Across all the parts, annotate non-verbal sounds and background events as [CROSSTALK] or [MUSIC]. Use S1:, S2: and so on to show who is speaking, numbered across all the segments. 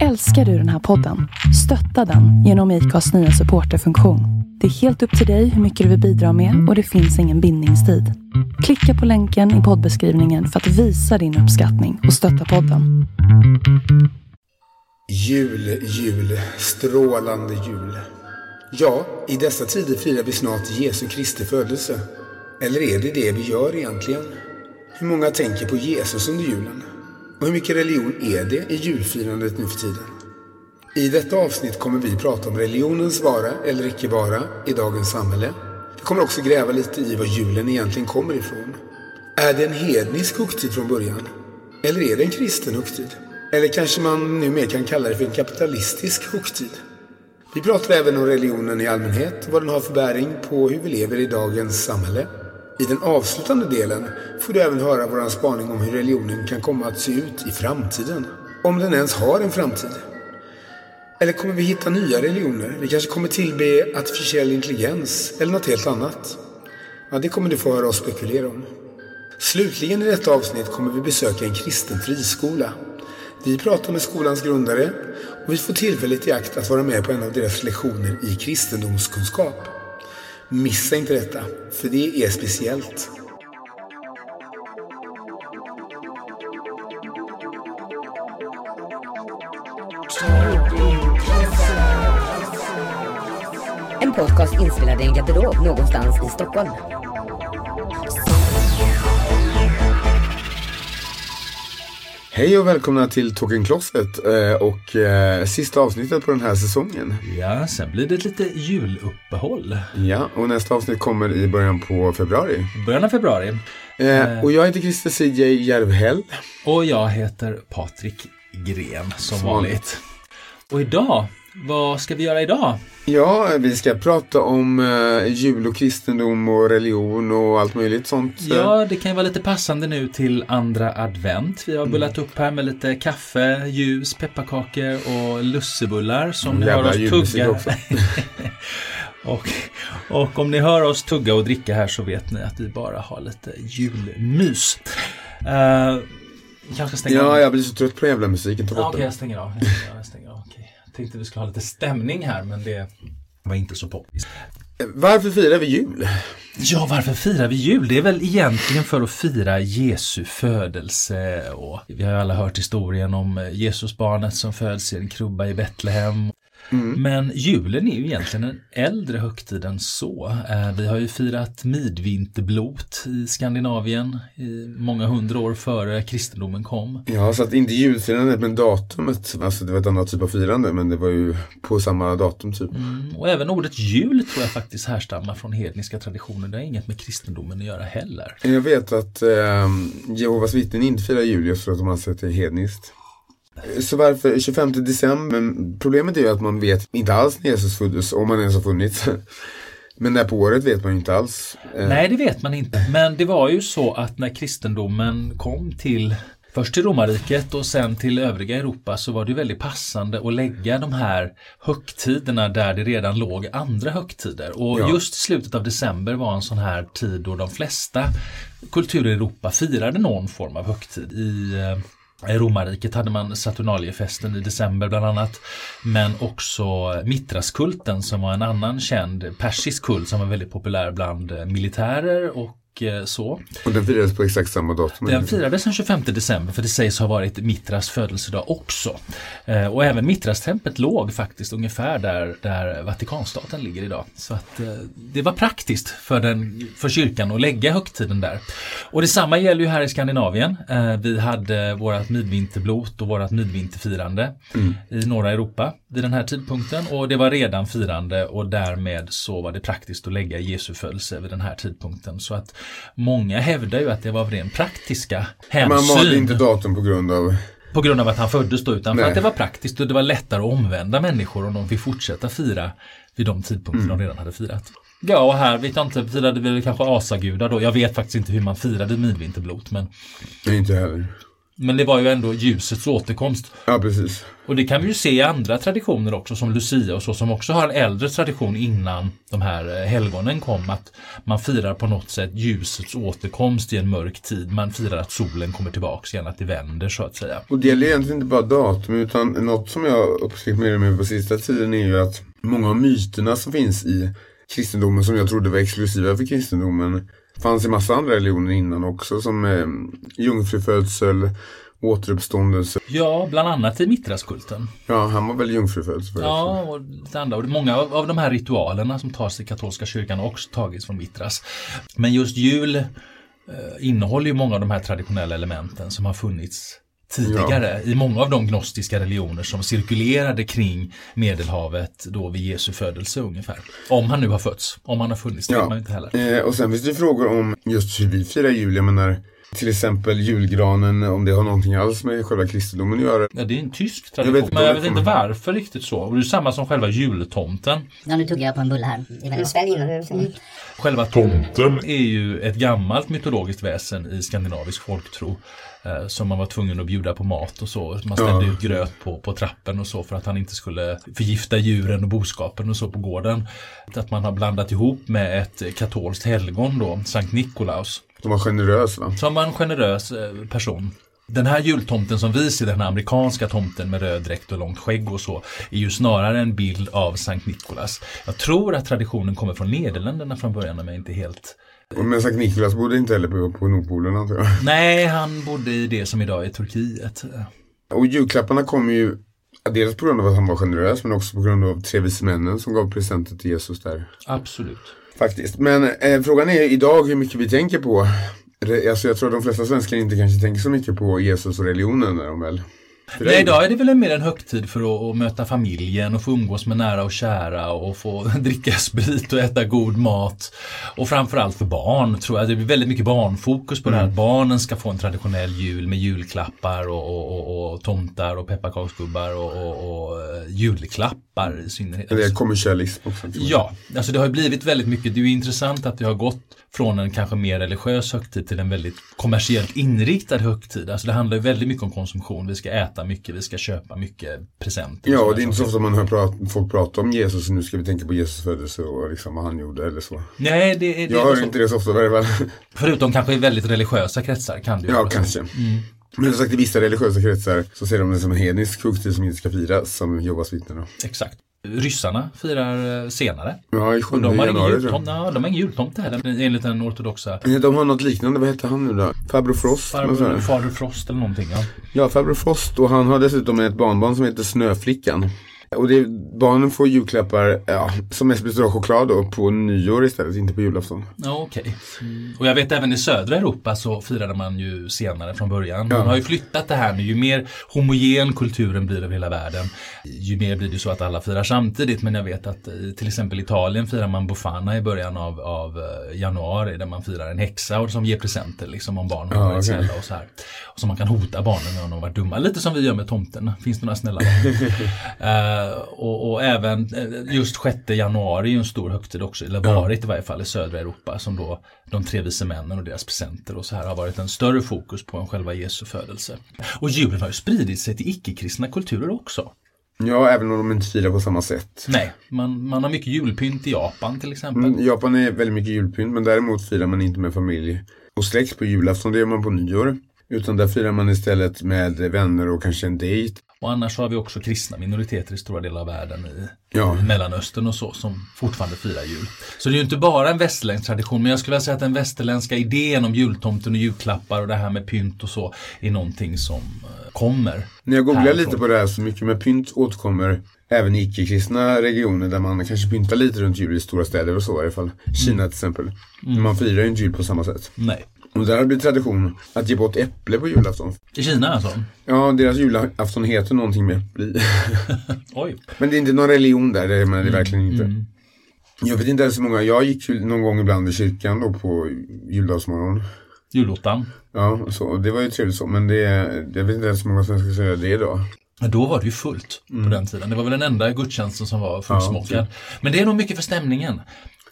S1: Älskar du den här podden? Stötta den genom IKAs nya supporterfunktion. Det är helt upp till dig hur mycket du vill bidra med och det finns ingen bindningstid. Klicka på länken i poddbeskrivningen för att visa din uppskattning och stötta podden.
S2: Jul, jul, strålande jul. Ja, i dessa tider firar vi snart Jesu Kristi födelse. Eller är det det vi gör egentligen? Hur många tänker på Jesus under julen? Och hur mycket religion är det i julfirandet nu för tiden? I detta avsnitt kommer vi prata om religionens vara eller icke vara i dagens samhälle. Vi kommer också gräva lite i var julen egentligen kommer ifrån. Är det en hednisk högtid från början? Eller är det en kristen högtid? Eller kanske man nu mer kan kalla det för en kapitalistisk högtid? Vi pratar även om religionen i allmänhet och vad den har för bäring på hur vi lever i dagens samhälle. I den avslutande delen får du även höra vår spaning om hur religionen kan komma att se ut i framtiden. Om den ens har en framtid. Eller kommer vi hitta nya religioner? Vi kanske kommer tillbe artificiell intelligens eller något helt annat. Ja, det kommer du få höra oss spekulera om. Slutligen i detta avsnitt kommer vi besöka en kristen friskola. Vi pratar med skolans grundare och vi får tillfället i akt att vara med på en av deras lektioner i kristendomskunskap. Missa inte detta, för det är speciellt.
S3: En podcast inspelad i en garderob någonstans i Stockholm.
S2: Hej och välkomna till Talking Closet eh, och eh, sista avsnittet på den här säsongen.
S4: Ja, sen blir det lite juluppehåll.
S2: Ja, och nästa avsnitt kommer i början på februari.
S4: Början av februari.
S2: Eh, och jag heter Christer CJ Järvhäll.
S4: Och jag heter Patrik Gren som, som vanligt. Och idag, vad ska vi göra idag?
S2: Ja, vi ska prata om eh, jul och kristendom och religion och allt möjligt sånt.
S4: Ja, det kan ju vara lite passande nu till andra advent. Vi har bullat upp här med lite kaffe, ljus, pepparkakor och lussebullar som ni hör oss tugga. Också. [LAUGHS] och, och om ni hör oss tugga och dricka här så vet ni att vi bara har lite julmys. Uh,
S2: stänga ja, av. jag blir så trött på jävla musiken.
S4: Ja, Okej, okay, jag stänger av. Jag stänger av. Jag tänkte vi skulle ha lite stämning här, men det var inte så poppis.
S2: Varför firar vi jul?
S4: Ja, varför firar vi jul? Det är väl egentligen för att fira Jesu födelse. Och vi har alla hört historien om Jesusbarnet som föds i en krubba i Betlehem. Mm. Men julen är ju egentligen en äldre högtid än så. Eh, vi har ju firat midvinterblot i Skandinavien i många hundra år före kristendomen kom.
S2: Ja, så att inte julfirandet men datumet, alltså det var ett annat typ av firande men det var ju på samma datum typ.
S4: Mm. Och även ordet jul tror jag faktiskt härstammar från hedniska traditioner. Det har inget med kristendomen att göra heller.
S2: Jag vet att eh, Jehovas vittnen inte firar jul just för att de anser att det är hedniskt. Så varför 25 december? Problemet är ju att man vet inte alls när Jesus föddes, om han ens har funnits. [LAUGHS] Men när på året vet man ju inte alls.
S4: Eh. Nej, det vet man inte. Men det var ju så att när kristendomen kom till Först till romarriket och sen till övriga Europa så var det väldigt passande att lägga de här högtiderna där det redan låg andra högtider. Och ja. just slutet av december var en sån här tid då de flesta kulturer i Europa firade någon form av högtid. I eh, i romarriket hade man Saturnaliefesten i december bland annat. Men också Mitraskulten som var en annan känd persisk kult som var väldigt populär bland militärer och Eh, så.
S2: Och den firades på exakt samma datum?
S4: Den firades den 25 december för det sägs ha varit Mitras födelsedag också. Eh, och även Mitrastemplet låg faktiskt ungefär där, där Vatikanstaten ligger idag. Så att eh, det var praktiskt för, den, för kyrkan att lägga högtiden där. Och detsamma gäller ju här i Skandinavien. Vi hade vårat midvinterblot och vårat midvinterfirande mm. i norra Europa vid den här tidpunkten och det var redan firande och därmed så var det praktiskt att lägga Jesu födelse vid den här tidpunkten. Så att många hävdar ju att det var av ren praktiska hänsyn.
S2: Man valde inte datum på grund av
S4: på grund av att han föddes då utan Nej. för att det var praktiskt och det var lättare att omvända människor om de fick fortsätta fira vid de tidpunkter mm. de redan hade firat. Ja, och här vet jag inte, firade vi kanske asagudar då. Jag vet faktiskt inte hur man firade midvinterblot men...
S2: Inte heller.
S4: Men det var ju ändå ljusets återkomst.
S2: Ja, precis.
S4: Och det kan vi ju se i andra traditioner också som Lucia och så som också har en äldre tradition innan de här eh, helgonen kom att man firar på något sätt ljusets återkomst i en mörk tid. Man firar att solen kommer tillbaks igen, att det vänder så att säga.
S2: Och det gäller egentligen inte bara datum utan något som jag upptäckt mer och mer på sista tiden är ju att många av myterna som finns i kristendomen som jag trodde var exklusiva för kristendomen fanns i massa andra religioner innan också som eh, jungfrufödsel, återuppståndelse.
S4: Ja, bland annat i Mitraskulten.
S2: Ja, han var väl jungfrufödd.
S4: Ja, och lite andra. Och många av, av de här ritualerna som tas i katolska kyrkan har också tagits från Mitras. Men just jul eh, innehåller ju många av de här traditionella elementen som har funnits tidigare i många av de gnostiska religioner som cirkulerade kring Medelhavet då vid Jesu födelse ungefär. Om han nu har fötts, om han har funnits, det vet man inte heller.
S2: Eh, och sen finns det frågor om just hur vi firar jul. Jag menar, till exempel julgranen, om det har någonting alls med själva kristendomen att göra.
S4: Ja, det är en tysk
S2: Jag
S4: tradition,
S2: vet inte
S4: men jag vet inte varför riktigt så. Och det är samma som själva jultomten.
S5: Ja, nu tog jag på en bulle här.
S3: Svälj in den.
S4: Själva tomten är ju ett gammalt mytologiskt väsen i skandinavisk folktro. Eh, som man var tvungen att bjuda på mat och så. Man ställde
S2: Ja.
S4: ut gröt på, på trappen och så för att han inte skulle förgifta djuren och boskapen och så på gården. Att man har blandat ihop med ett katolskt helgon då, Sankt Nikolaus.
S2: De var generös va?
S4: Som var en generös eh, person. Den här jultomten som vi ser, den här amerikanska tomten med röd dräkt och långt skägg och så, är ju snarare en bild av Sankt Nikolas. Jag tror att traditionen kommer från Nederländerna från början om jag inte helt...
S2: Men Sankt Nikolaus bodde inte heller på, på Nordpolen antar jag. [LAUGHS]
S4: Nej, han bodde i det som idag är Turkiet.
S2: Och julklapparna kom ju dels på grund av att han var generös men också på grund av tre vise männen som gav presenter till Jesus där.
S4: Absolut.
S2: Faktiskt. Men eh, frågan är idag hur mycket vi tänker på. Alltså jag tror att de flesta svenskar inte kanske tänker så mycket på Jesus och religionen är de väl.
S4: Nej, idag är det väl mer en högtid för att, möta familjen och få umgås med nära och kära och få [LAUGHS] dricka sprit och äta god mat. Och framförallt för barn tror jag. Det blir väldigt mycket barnfokus på det här. Att barnen ska få en traditionell jul med julklappar och, och, och, och tomtar och pepparkaksgubbar och, eh, julklappar i synnerhet.
S2: Det är kommersialism också.
S4: Ja, alltså det har blivit väldigt mycket. Det är intressant att det har gått från en kanske mer religiös högtid till en väldigt kommersiellt inriktad högtid. Alltså det handlar ju väldigt mycket om konsumtion. Vi ska äta mycket, vi ska köpa mycket presenter.
S2: Ja, och det är inte så ofta man hör prat, folk prata om Jesus nu ska vi tänka på Jesus födelse och liksom vad han gjorde eller så.
S4: Nej, det det.
S2: Jag hör
S4: så.
S2: inte det så ofta i varje fall.
S4: Förutom kanske i väldigt religiösa kretsar kan det ju
S2: Ja, kanske. Men som sagt, i vissa religiösa kretsar så ser de det som en hednisk högtid som inte ska firas, som Jehovas vittnen.
S4: Exakt. Ryssarna firar eh, senare.
S2: Ja, i 7
S4: de har
S2: januari jag.
S4: ja, de har ingen jultomte heller enligt den ortodoxa
S2: De har något liknande, vad heter han nu då? Farbror Frost?
S4: farbror. Fader Frost eller någonting. Ja.
S2: Ja, farbror Frost och han har dessutom ett barnbarn som heter Snöflickan. Och det, barnen får julklappar, ja, som mest består av choklad då, på nyår istället, inte på julafton.
S4: Ja, okej. Och jag vet även i södra Europa så firade man ju senare från början. Man
S2: Ja.
S4: har ju flyttat det här nu. Ju mer homogen kulturen blir över hela världen, ju mer blir det så att alla firar samtidigt. Men jag vet att i till exempel Italien firar man Bofana i början av, av eh, januari där man firar en häxa och som ger presenter liksom om barn har
S2: Ja,
S4: varit snälla och så här. Och så man kan hota barnen när de har varit dumma. Lite som vi gör med tomten. Finns det några snälla barn? [LAUGHS] Eh, och, och även eh, just 6 januari är ju en stor högtid också, eller varit i varje fall i södra Europa som då de tre vise männen och deras presenter och så här har varit en större fokus på än själva Jesu födelse. Och julen har ju spridit sig till icke-kristna kulturer också.
S2: Ja, även om de inte firar på samma sätt.
S4: Nej, man, man har mycket julpynt i Japan till exempel.
S2: Mm, Japan är väldigt mycket julpynt, men däremot firar man inte med familj och släkt på julafton, det gör man på nyår. Utan där firar man istället med vänner och kanske en dejt.
S4: Och annars har vi också kristna minoriteter i stora delar av världen i
S2: Ja.
S4: Mellanöstern och så som fortfarande firar jul. Så det är ju inte bara en västerländsk tradition men jag skulle vilja säga att den västerländska idén om jultomten och julklappar och det här med pynt och så är någonting som eh, kommer.
S2: När jag googlar lite på det här så mycket med pynt återkommer även i icke-kristna regioner där man kanske pyntar lite runt jul i stora städer och så i alla fall. Kina till exempel. Men Man firar ju inte jul på samma sätt.
S4: Nej.
S2: Och där har det blivit tradition att ge bort äpple på julafton.
S4: I Kina alltså?
S2: Ja, deras julafton heter någonting med äpple. [LAUGHS]
S4: Oj.
S2: Men det är inte någon religion där, det är men det är verkligen inte. Jag vet inte ens hur många, jag gick ju någon gång ibland i kyrkan då på juldagsmorgon.
S4: Julottan.
S2: Ja, så, det var ju trevligt så, men det, jag vet inte ens hur många som ska säga det idag.
S4: Men då var det ju fullt på den tiden. Det var väl den enda gudstjänsten som var fullsmockad. Men det är nog mycket för stämningen.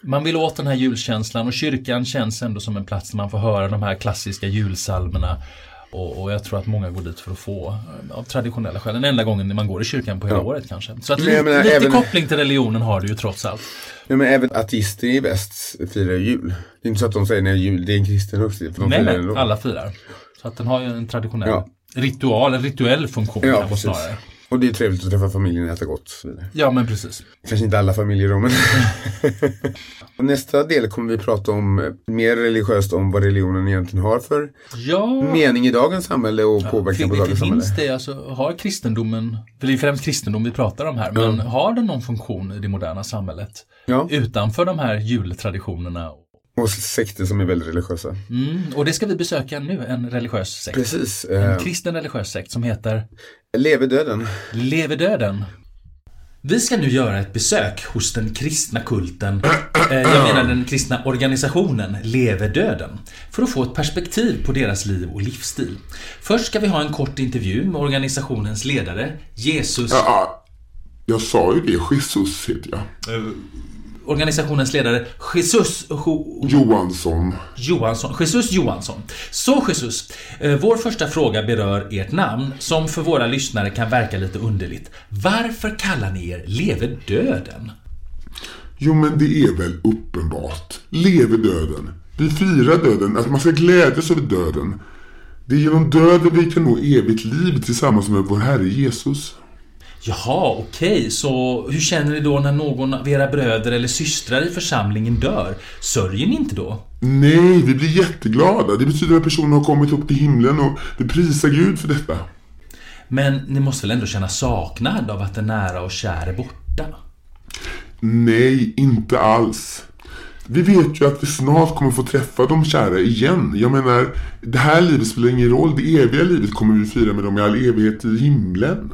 S4: Man vill åt den här julkänslan och kyrkan känns ändå som en plats där man får höra de här klassiska julsalmerna. Och, och jag tror att många går dit för att få, eh, av traditionella skäl, den enda gången man går i kyrkan på hela
S2: Ja.
S4: året kanske. Så att
S2: Men
S4: li,
S2: jag menar,
S4: lite
S2: även-
S4: koppling till religionen har du ju trots allt.
S2: Nej, men även ateister i väst firar jul. Det är inte så att de säger nej, jul, det är en kristen högtid.
S4: Nej, nej, alla firar. Så att den har ju en traditionell
S2: Ja.
S4: ritual, en rituell funktion
S2: Ja,
S4: snarare.
S2: Och det är trevligt att träffa familjen och äta gott och så vidare.
S4: Ja, men precis.
S2: Kanske inte alla familjer då, men. [LAUGHS] nästa del kommer vi prata om eh, mer religiöst om vad religionen egentligen har för
S4: Ja,
S2: mening i dagens samhälle och påverkan på dagens samhälle.
S4: finns det, alltså, har kristendomen, för det är främst kristendom vi pratar om här, men har den någon funktion i det moderna samhället?
S2: Ja,
S4: Utanför de här jultraditionerna.
S2: Och sekter som är väldigt religiösa.
S4: Mm, och det ska vi besöka nu, en religiös sekt.
S2: Precis.
S4: En
S2: Eh,
S4: kristen religiös sekt som heter
S2: Leve döden.
S4: Leve döden. Vi ska nu göra ett besök hos den kristna kulten, eh, jag menar den kristna organisationen Leve döden, för att få ett perspektiv på deras liv och livsstil. Först ska vi ha en kort intervju med organisationens ledare, Jesus,
S6: Ja, jag sa ju det. Jesus heter jag.
S4: Organisationens ledare Jesus Jo-
S6: Johansson.
S4: Johansson. Jesus Johansson. Så Jesus, eh, vår första fråga berör ert namn som för våra lyssnare kan verka lite underligt. Varför kallar ni er Leve döden?
S6: Jo, men det är väl uppenbart. Leve döden. Vi firar döden, att man ska glädjas över döden. Det är genom döden vi kan nå evigt liv tillsammans med vår Herre Jesus.
S4: Jaha, okej, så hur känner ni då när någon av era bröder eller systrar i församlingen dör? Sörjer ni inte då?
S6: Nej, vi blir jätteglada. Det betyder att personen har kommit upp till himlen och vi prisar Gud för detta.
S4: Men ni måste väl ändå känna saknad av att en nära och kär är borta?
S6: Nej, inte alls. Vi vet ju att vi snart kommer få träffa de kära igen. Jag menar, det här livet spelar ingen roll. Det eviga livet kommer vi fira med dem i all evighet i himlen.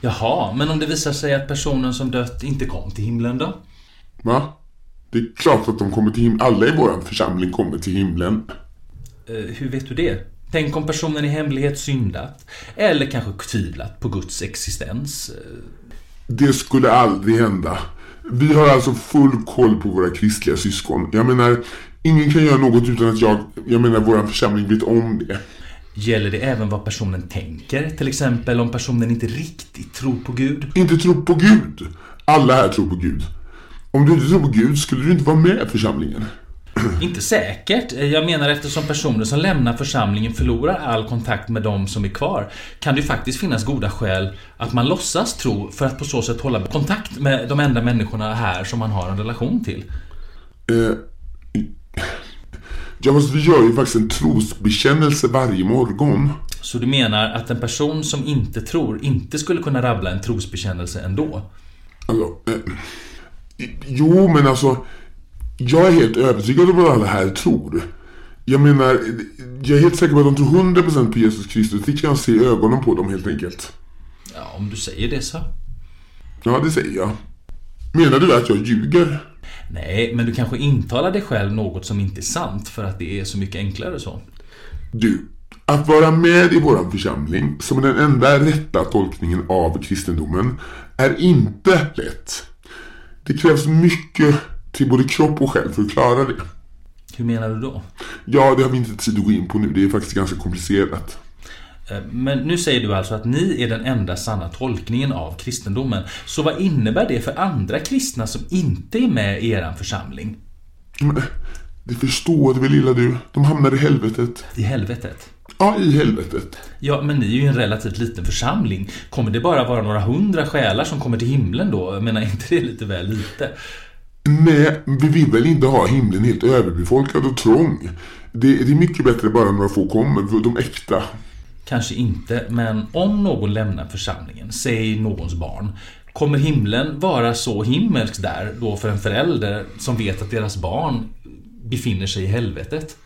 S4: Jaha, men om det visar sig att personen som dött inte kom till himlen då?
S6: Va? Det är klart att de kommer till himlen. Alla i vår församling kommer till himlen.
S4: Eh, hur vet du det? Tänk om personen i hemlighet syndat? Eller kanske tvivlat på Guds existens? Eh,
S6: Det skulle aldrig hända. Vi har alltså full koll på våra kristliga syskon. Jag menar, ingen kan göra något utan att jag, jag menar vår församling vet om det.
S4: Gäller det även vad personen tänker? Till exempel om personen inte riktigt tror på Gud?
S6: Inte tro på Gud. Alla här tror på Gud. Om du inte tror på Gud skulle du inte vara med i församlingen. [CLEARS THROAT]
S4: Inte säkert. Jag menar eftersom personer som lämnar församlingen förlorar all kontakt med de som är kvar kan det ju faktiskt finnas goda skäl att man låtsas tro för att på så sätt hålla kontakt med de enda människorna här som man har en relation till.
S6: Eh, ja, fast vi gör ju faktiskt en trosbekännelse varje morgon.
S4: Så du menar att en person som inte tror inte skulle kunna rabbla en trosbekännelse ändå?
S6: Alltså, eh, jo, men alltså, jag är helt övertygad om vad alla här tror. Jag menar, jag är helt säker på att de tror 100% på Jesus Kristus. Det kan jag se i ögonen på dem helt enkelt.
S4: Ja, om du säger det så.
S6: Ja, det säger jag. Menar du att jag ljuger?
S4: Nej, men du kanske intalar dig själv något som inte är sant för att det är så mycket enklare så.
S6: Du, att vara med i våran församling som den enda rätta tolkningen av kristendomen är inte lätt. Det krävs mycket till både kropp och själ för att klara det.
S4: Hur menar du då?
S6: Ja, det har vi inte tid att gå in på nu. Det är faktiskt ganska komplicerat.
S4: Eh, Men nu säger du alltså att ni är den enda sanna tolkningen av kristendomen. Så vad innebär det för andra kristna som inte är med i er församling?
S6: Men, det förstår väl lilla du? De hamnar i helvetet.
S4: I helvetet?
S6: Ja, i helvetet.
S4: Ja, men ni är ju en relativt liten församling. Kommer det bara vara några hundra själar som kommer till himlen då? Jag menar, [LAUGHS] inte det lite väl lite?
S6: Nej, vi vill väl inte ha himlen helt överbefolkad och trång. Det, det är mycket bättre bara några få kommer, de äkta.
S4: Kanske inte, men om någon lämnar församlingen, säg någons barn, kommer himlen vara så himmelsk där då för en förälder som vet att deras barn befinner sig i helvetet?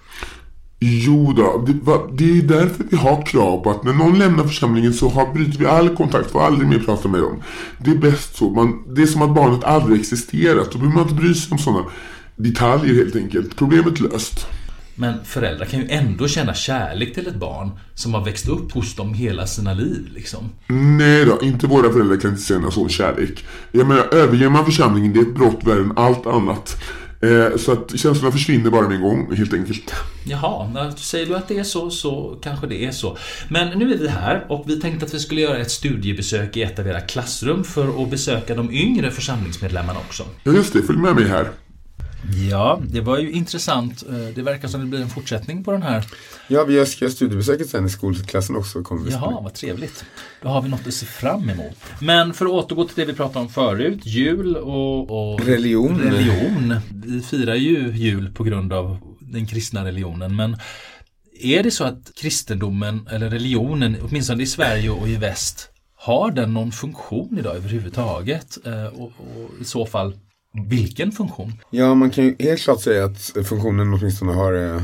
S6: Jo då, det, va, det är därför vi har krav på att när någon lämnar församlingen så har, bryter vi all kontakt, får aldrig mer prata med dem. Det är bäst så. Man, det är som att barnet aldrig existerat. Då behöver man inte bry sig om sådana detaljer helt enkelt. Problemet löst.
S4: Men föräldrar kan ju ändå känna kärlek till ett barn som har växt upp hos dem hela sina liv liksom.
S6: Nej då, inte våra föräldrar kan inte känna sån kärlek. Jag menar, överger man församlingen, det är ett brott värre än allt annat. Eh, så att känslorna försvinner bara med en gång helt enkelt.
S4: Jaha, när- säger du att det är så, så kanske det är så. Men nu är vi här och vi tänkte att vi skulle göra ett studiebesök i ett av era klassrum för att besöka de yngre församlingsmedlemmarna också.
S6: Ja just det, följ med mig här.
S4: Ja, det var ju intressant. Eh, Det verkar som det blir en fortsättning på den här.
S2: Ja, vi ska göra studiebesöket sen i skolklassen också. Kommer
S4: Jaha, vad trevligt. Då har vi något att se fram emot. Men för att återgå till det vi pratade om förut, jul och, och
S2: Religion.
S4: religion. Vi firar ju jul på grund av den kristna religionen. Men är det så att kristendomen eller religionen, åtminstone i Sverige och i väst, har den någon funktion idag överhuvudtaget? Eh, Och, och i så fall, vilken funktion?
S2: Ja, man kan ju helt klart säga att funktionen åtminstone har eh,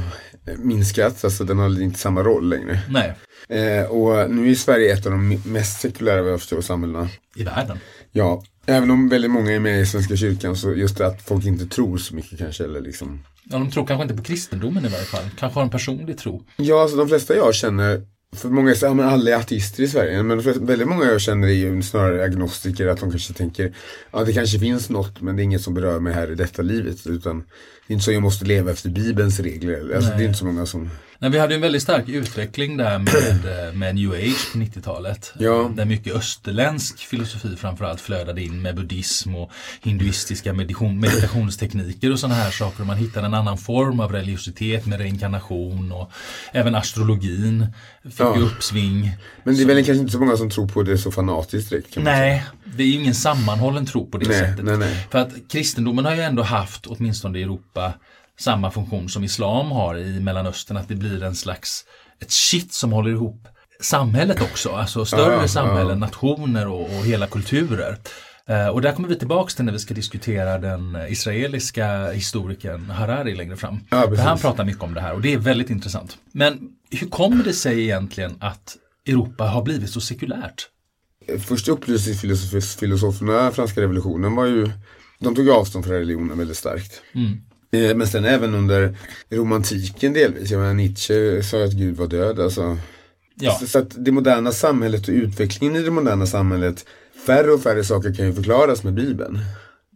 S2: minskat. Alltså den har inte samma roll längre.
S4: Nej,
S2: Eh, och nu är Sverige ett av de mest sekulära vad jag förstår samhällena.
S4: i världen.
S2: Ja, även om väldigt många är med i Svenska kyrkan så just det att folk inte tror så mycket kanske. Eller liksom.
S4: Ja, de tror kanske inte på kristendomen i varje fall. Kanske har en personlig tro.
S2: Ja, alltså de flesta jag känner för många säger ja, alla är ateister i Sverige, men väldigt många jag känner är ju snarare agnostiker, att de kanske tänker ja det kanske finns något men det är inget som berör mig här i detta livet utan det är inte så jag måste leva efter Bibelns regler. Alltså, det är inte så många som
S4: Nej, vi hade en väldigt stark utveckling där med, eh, med new age på 90-talet.
S2: Ja.
S4: Där mycket österländsk filosofi framförallt flödade in med buddhism och hinduistiska meditation, meditationstekniker och sådana här saker. Man hittade en annan form av religiositet med reinkarnation och även astrologin fick
S2: Ja.
S4: uppsving.
S2: Men det är väl kanske inte så många som tror på det så fanatiskt direkt.
S4: Nej, det är ju ingen sammanhållen tro på det
S2: Nej,
S4: sättet.
S2: nej, nej.
S4: För att kristendomen har ju ändå haft, åtminstone i Europa, samma funktion som islam har i Mellanöstern, att det blir en slags ett kitt som håller ihop samhället också, alltså större
S2: Ja,
S4: samhällen,
S2: ja.
S4: nationer och, och hela kulturer. Eh, Och där kommer vi tillbaks till när vi ska diskutera den israeliska historikern Harari längre fram.
S2: Ja,
S4: För han pratar mycket om det här och det är väldigt intressant. Men hur kommer det sig egentligen att Europa har blivit så sekulärt?
S2: Första upplysningsfilosoferna, franska revolutionen var ju, de tog avstånd från religionen väldigt starkt. Eh, Men sen även under romantiken delvis, jag menar Nietzsche sa att Gud var död. Alltså.
S4: Ja.
S2: Så, så att det moderna samhället och utvecklingen i det moderna samhället, färre och färre saker kan ju förklaras med Bibeln.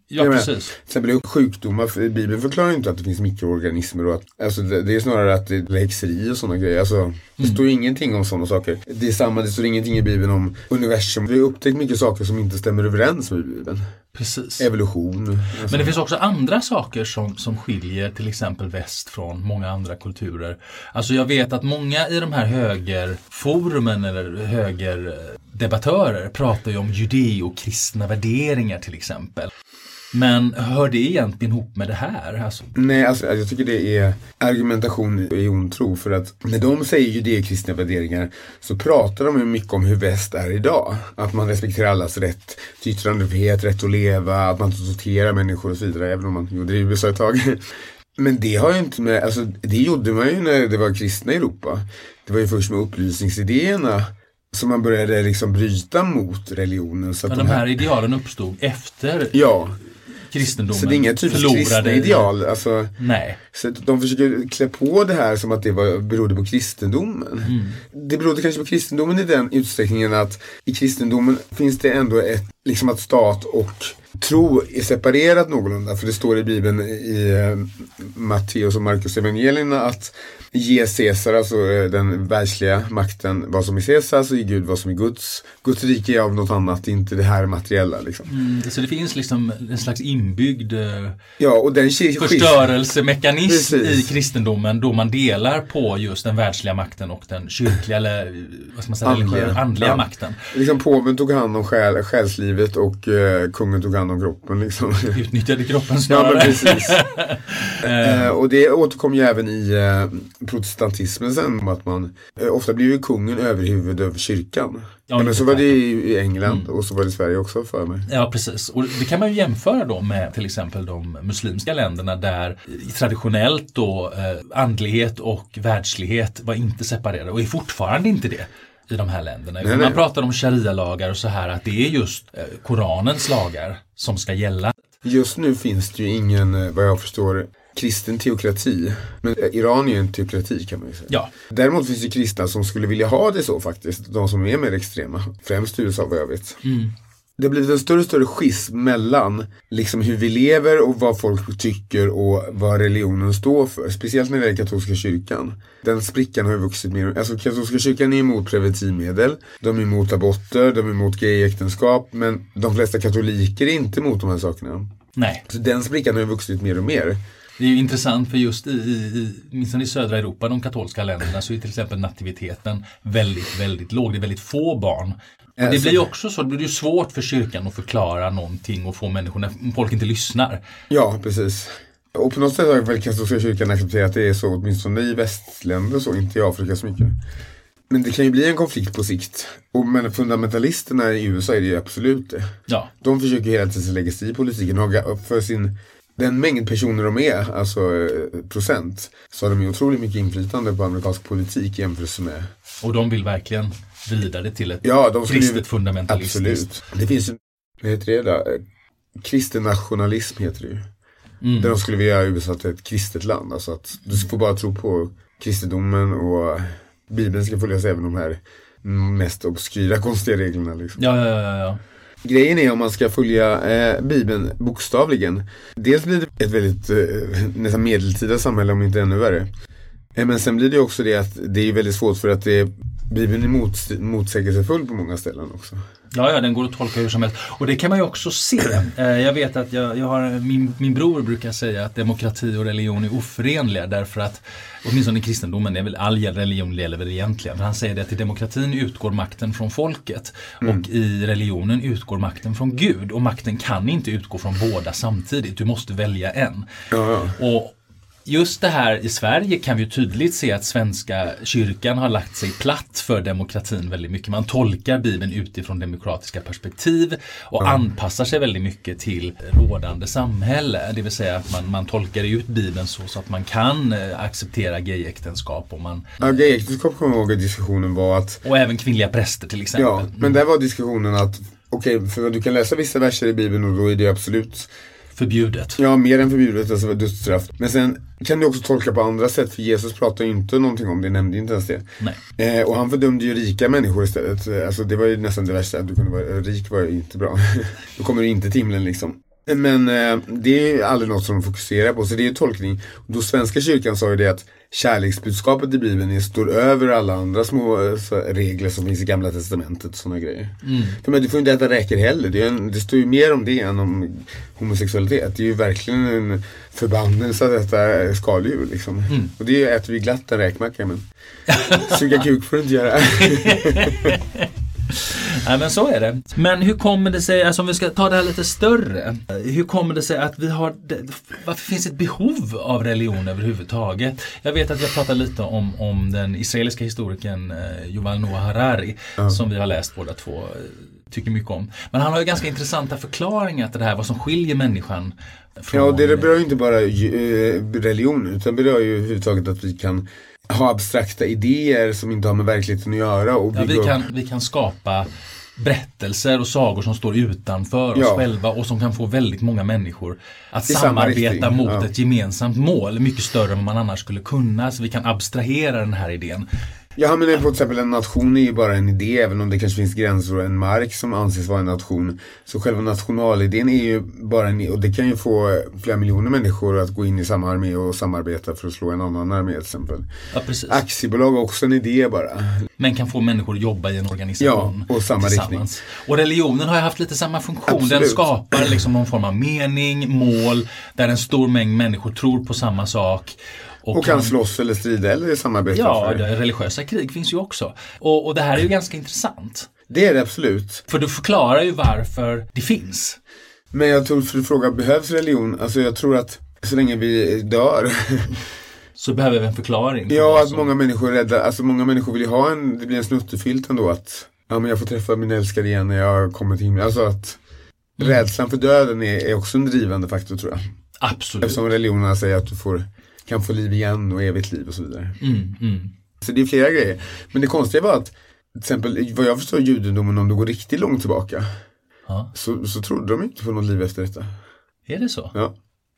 S4: Ja,
S2: menar,
S4: precis.
S2: Till exempel sjukdomar, för Bibeln förklarar ju inte att det finns mikroorganismer och att, alltså det, det är snarare att det är häxeri och sådana grejer. Alltså, det står ju ingenting om sådana saker. Det är samma, det står ingenting i Bibeln om universum. Vi har upptäckt mycket saker som inte stämmer överens med Bibeln.
S4: precis.
S2: Evolution. Alltså.
S4: Men det finns också andra saker som, som skiljer till exempel väst från många andra kulturer. Alltså jag vet att många i de här högerforumen eller högerdebattörer pratar ju om judeokristna värderingar till exempel. Men hör det egentligen ihop med det här? Alltså,
S2: Nej, alltså jag tycker det är argumentation i ond tro. För att när de säger judeokristna värderingar så pratar de ju mycket om hur väst är idag. Att man respekterar allas rätt till yttrandefrihet, rätt att leva, att man inte torterar människor och så vidare. Även om man gjorde det i USA ett tag. [LAUGHS] Men det har ju inte med, alltså det gjorde man ju när det var kristna i Europa. Det var ju först med upplysningsidéerna som man började liksom bryta mot religionen. Så att
S4: men de här idealen uppstod efter
S2: Ja,
S4: kristendomen
S2: så det är inga typiskt kristna ideal. Alltså,
S4: Nej.
S2: så de försöker klä på det här som att det var, berodde på kristendomen. Det berodde kanske på kristendomen i den utsträckningen att i kristendomen finns det ändå ett, liksom att stat och tro är separerat någorlunda. För det står i Bibeln i eh, Matteus och Markus evangelierna att ge Caesar, alltså eh, den världsliga makten, vad som är Caesars och ge Gud vad som är Guds. Guds rike är av något annat, inte det här materiella. Liksom.
S4: Mm, Så det finns liksom en slags inbyggd eh,
S2: Ja, och den
S4: förstörelsemekanism
S2: Precis.
S4: i kristendomen då man delar på just den världsliga makten och den kyrkliga eller eh, vad man säga,
S2: Andliga.
S4: andliga,
S2: Ja.
S4: makten.
S2: Liksom påven tog hand om själ, själslivet och eh, kungen tog hand om kroppen. Liksom. [LAUGHS]
S4: Utnyttjade kroppen
S2: ja,
S4: snarare.
S2: men precis. [LAUGHS] eh, och det återkom ju även i eh, protestantismen sen. Om att man, eh, ofta blir ju kungen överhuvud över kyrkan.
S4: Ja,
S2: men så var det i England och så var det i Sverige också för mig.
S4: Ja, precis. Och det kan man ju jämföra då med till exempel de muslimska länderna där traditionellt då eh, andlighet och världslighet var inte separerade och är fortfarande inte det i de här länderna.
S2: Nej,
S4: man
S2: nej.
S4: pratar om sharia-lagar och så här att det är just eh, Koranens lagar som ska gälla.
S2: Just nu finns det ju ingen, eh, vad jag förstår, kristen teokrati. Men Iran är ju en teokrati kan man ju säga.
S4: Ja,
S2: Däremot finns det kristna som skulle vilja ha det så faktiskt. De som är mer extrema. Främst i USA vad jag vet. det har blivit en större och större schism mellan liksom hur vi lever och vad folk tycker och vad religionen står för. Speciellt när det gäller katolska kyrkan. Den sprickan har ju vuxit mer. Alltså katolska kyrkan är emot preventivmedel. De är emot aborter, de är emot gayäktenskap. Men de flesta katoliker är inte emot de här sakerna.
S4: Nej.
S2: Så den sprickan har ju vuxit mer och mer.
S4: Det är ju intressant för just i, i, i, i södra Europa, de katolska länderna, så är till exempel nativiteten väldigt, väldigt låg. Det är väldigt få barn. Och det blir också så, det blir ju svårt för kyrkan att förklara någonting och få människor, när folk inte lyssnar.
S2: Ja, precis. Och på något sätt har väl katolska kyrkan accepterat att det är så, åtminstone i västländer så, inte i Afrika så mycket. Men det kan ju bli en konflikt på sikt. Och men fundamentalisterna i USA är det ju absolut det.
S4: Ja,
S2: De försöker hela tiden lägga sig i politiken för sin den mängd personer de är, alltså eh, procent, så har de ju otroligt mycket inflytande på amerikansk politik i jämförelse med
S4: och de vill verkligen vidare till ett
S2: Ja, de ju-
S4: kristet fundamentalistiskt.
S2: Absolut. Det finns ju, vad heter det då? Eh, Kristen nationalism heter det ju.
S4: Mm.
S2: Där de skulle vilja göra USA till ett kristet land. Alltså att du får bara tro på kristendomen och Bibeln ska följas även de här mest obskyra konstiga reglerna. Liksom.
S4: Ja, ja, ja, ja.
S2: Grejen är om man ska följa eh, Bibeln bokstavligen. Dels blir det ett väldigt eh, nästan medeltida samhälle om inte ännu värre. Eh, men sen blir det också det att det är väldigt svårt för att det, Bibeln är mot, motsägelsefull på många ställen också.
S4: Ja, ja, den går att tolka hur som helst. Och det kan man ju också se. Eh, Jag vet att jag, jag har, min, min bror brukar säga att demokrati och religion är oförenliga därför att åtminstone i kristendomen, det är väl all religion gäller väl egentligen. Han säger det att i demokratin utgår makten från folket och i religionen utgår makten från Gud. Och makten kan inte utgå från båda samtidigt, du måste välja en.
S2: Ja, ja.
S4: Och Just det här i Sverige kan vi ju tydligt se att svenska kyrkan har lagt sig platt för demokratin väldigt mycket. Man tolkar Bibeln utifrån demokratiska perspektiv och anpassar sig väldigt mycket till rådande samhälle. Det vill säga att man, man tolkar ut Bibeln så, så att man kan eh, acceptera gayäktenskap och, man,
S2: Ja, gayäktenskap kommer jag ihåg att diskussionen var att
S4: och även kvinnliga präster till exempel.
S2: Ja, men där var diskussionen att Okej, för du kan läsa vissa verser i Bibeln och då är det absolut
S4: Förbjudet.
S2: Ja, mer än förbjudet, alltså dödsstraff. Men sen kan du också tolka på andra sätt, för Jesus pratar ju inte någonting om det, nämnde inte ens det.
S4: Nej.
S2: Eh, och han fördömde ju rika människor istället. Alltså det var ju nästan det värsta, att du kunde vara rik var ju inte bra. [LAUGHS] då kommer du inte till himlen liksom. Men eh, det är ju aldrig något som de fokuserar på, så det är ju tolkning. Då svenska kyrkan sa ju det att kärleksbudskapet i Bibeln är, står över alla andra små eh, så, regler som finns i gamla testamentet och sådana grejer. För men du får inte äta räkor heller, det, är en, det står ju mer om det än om homosexualitet. Det är ju verkligen en förbannelse att äta skaldjur liksom. Och det äter vi glatt en räkmacka men suga kuk får du inte göra. [LAUGHS]
S4: Nej men så är det. Men hur kommer det sig, alltså om vi ska ta det här lite större. Hur kommer det sig att vi har, varför finns ett behov av religion överhuvudtaget? Jag vet att jag pratade lite om, om den israeliska historikern eh, Yuval Noah Harari som vi har läst båda två. eh, Tycker mycket om. Men han har ju ganska intressanta förklaringar till det här, vad som skiljer människan från...
S2: Ja, det berör ju inte bara eh, religion utan berör ju överhuvudtaget att vi kan ha abstrakta idéer som inte har med verkligheten att göra. Och
S4: Ja, vi,
S2: upp-
S4: kan, vi kan skapa berättelser och sagor som står utanför oss
S2: Ja.
S4: själva och som kan få väldigt många människor att
S2: samma
S4: samarbeta mot
S2: ja.
S4: ett gemensamt mål. Mycket större än man annars skulle kunna. Så vi kan abstrahera den här idén.
S2: Ja men till exempel en nation är ju bara en idé även om det kanske finns gränser och en mark som anses vara en nation. Så själva nationalidén är ju bara en och det kan ju få flera miljoner människor att gå in i samma armé och samarbeta för att slå en annan armé till exempel.
S4: Ja, precis.
S2: Aktiebolag är också en idé bara.
S4: Men kan få människor att jobba i en organisation
S2: Ja, och samma
S4: tillsammans. Och religionen har ju haft lite samma funktion. Den
S2: Absolut.
S4: skapar liksom någon form av mening, mål, där en stor mängd människor tror på samma sak.
S2: Och kan slåss eller strida eller
S4: Ja,
S2: för det.
S4: det- religiösa krig finns ju också. Och, och det här är ju ganska intressant.
S2: Det är det absolut.
S4: För du förklarar ju varför det finns.
S2: Men jag tror för att fråga, behövs religion? Alltså jag tror att så länge vi dör. [LAUGHS]
S4: Så behöver vi en förklaring.
S2: ja, att många människor är rädda. Alltså många människor vill ju ha en, det blir en snuttefilt ändå att ja men jag får träffa min älskade igen när jag kommer till himlen. Alltså att
S4: Mm.
S2: rädslan för döden är, är också en drivande faktor tror jag.
S4: Absolut.
S2: Eftersom religionerna säger att du får, kan få liv igen och evigt liv och så vidare.
S4: Mm, mm.
S2: Så det är flera grejer. Men det konstiga var att, till exempel vad jag förstår judendomen om du går riktigt långt tillbaka.
S4: Ja.
S2: Så, så trodde de inte på något liv efter detta.
S4: Är det så?
S2: Ja.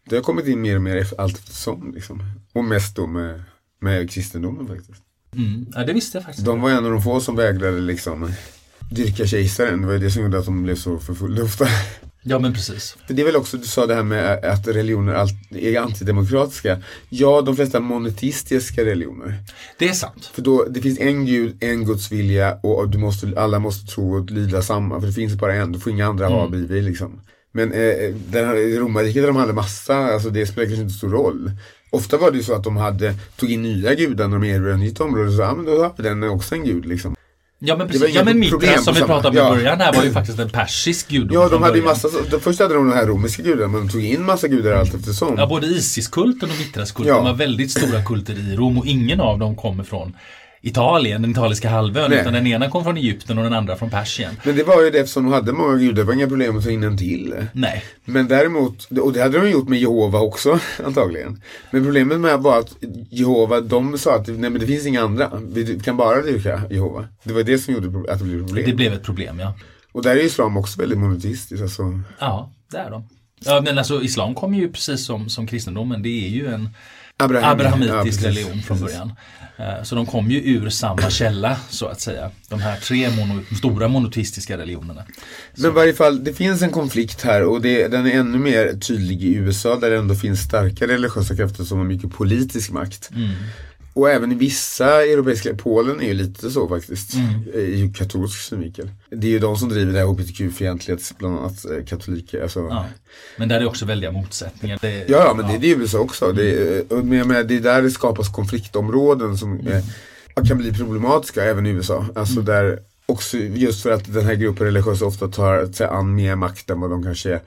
S2: Det har kommit in mer och mer allt eftersom. Liksom. Och mest då med, med kristendomen faktiskt.
S4: Mm. Ja, det visste jag faktiskt.
S2: De var en av de få som vägrade liksom dyrka kejsaren. Det var ju det som gjorde att de blev så förfulla ofta.
S4: Ja men precis.
S2: Det är väl också, du sa det här med att religioner är antidemokratiska. Ja, de flesta monoteistiska religioner.
S4: Det är sant.
S2: För då, det finns en gud, en Guds vilja och du måste, alla måste tro och lyda samma. För det finns bara en, du får inga andra ha bredvid liksom. Men eh, den romarriket där de hade massa, alltså det spelar kanske inte stor roll. Ofta var det ju så att de hade, tog in nya gudar när de ett nytt område. Så ja, men då vi den också en gud liksom.
S4: Ja men precis. Ja men Mitra som vi pratade om i
S2: Ja.
S4: början här var ju faktiskt en persisk gudom
S2: Ja, de hade ju massa, först hade de de här romerska gudarna, men de tog in massa gudar allt eftersom.
S4: Ja, både Isis-kulten och Mitras-kulten
S2: Ja.
S4: var väldigt stora kulter i Rom och ingen av dem kommer från Italien, den italiska halvön,
S2: Nej.
S4: utan den ena kom från Egypten och den andra från Persien.
S2: Men det var ju det eftersom de hade många gudar, det var inga problem att ta in en till.
S4: Nej.
S2: Men däremot, och det hade de gjort med Jehova också [LAUGHS] antagligen. Men problemet med var att Jehova, de sa att nej men det finns inga andra. Vi kan bara dyrka Jehova. Det var det som gjorde att det blev problem.
S4: Det blev ett problem, ja.
S2: Och där är islam också väldigt monoteistiskt. Alltså.
S4: Ja, det är de. Ja, men alltså islam kommer ju precis som, som kristendomen, det är ju en
S2: Abraham,
S4: abrahamitisk
S2: ja,
S4: religion från början. Eh, Så de kom ju ur samma källa, så att säga. De här tre mono, stora monoteistiska religionerna.
S2: Men i varje fall, det finns en konflikt här och det, den är ännu mer tydlig i USA där det ändå finns starka religiösa krafter som har mycket politisk makt. Och även i vissa europeiska, Polen är ju lite så faktiskt, är ju katolsk synvinkel. Det är ju de som driver det här hbtq-fientlighet, bland annat eh, katoliker. Alltså,
S4: Ja. Men där är också väldiga motsättningar. Det,
S2: Ja, ja, men det, det är ju USA också. Det, är- och men jag menar, det är där det skapas konfliktområden som eh, kan bli problematiska även i USA. Alltså där också just för att den här gruppen religiösa ofta tar sig an mer makt än vad de kanske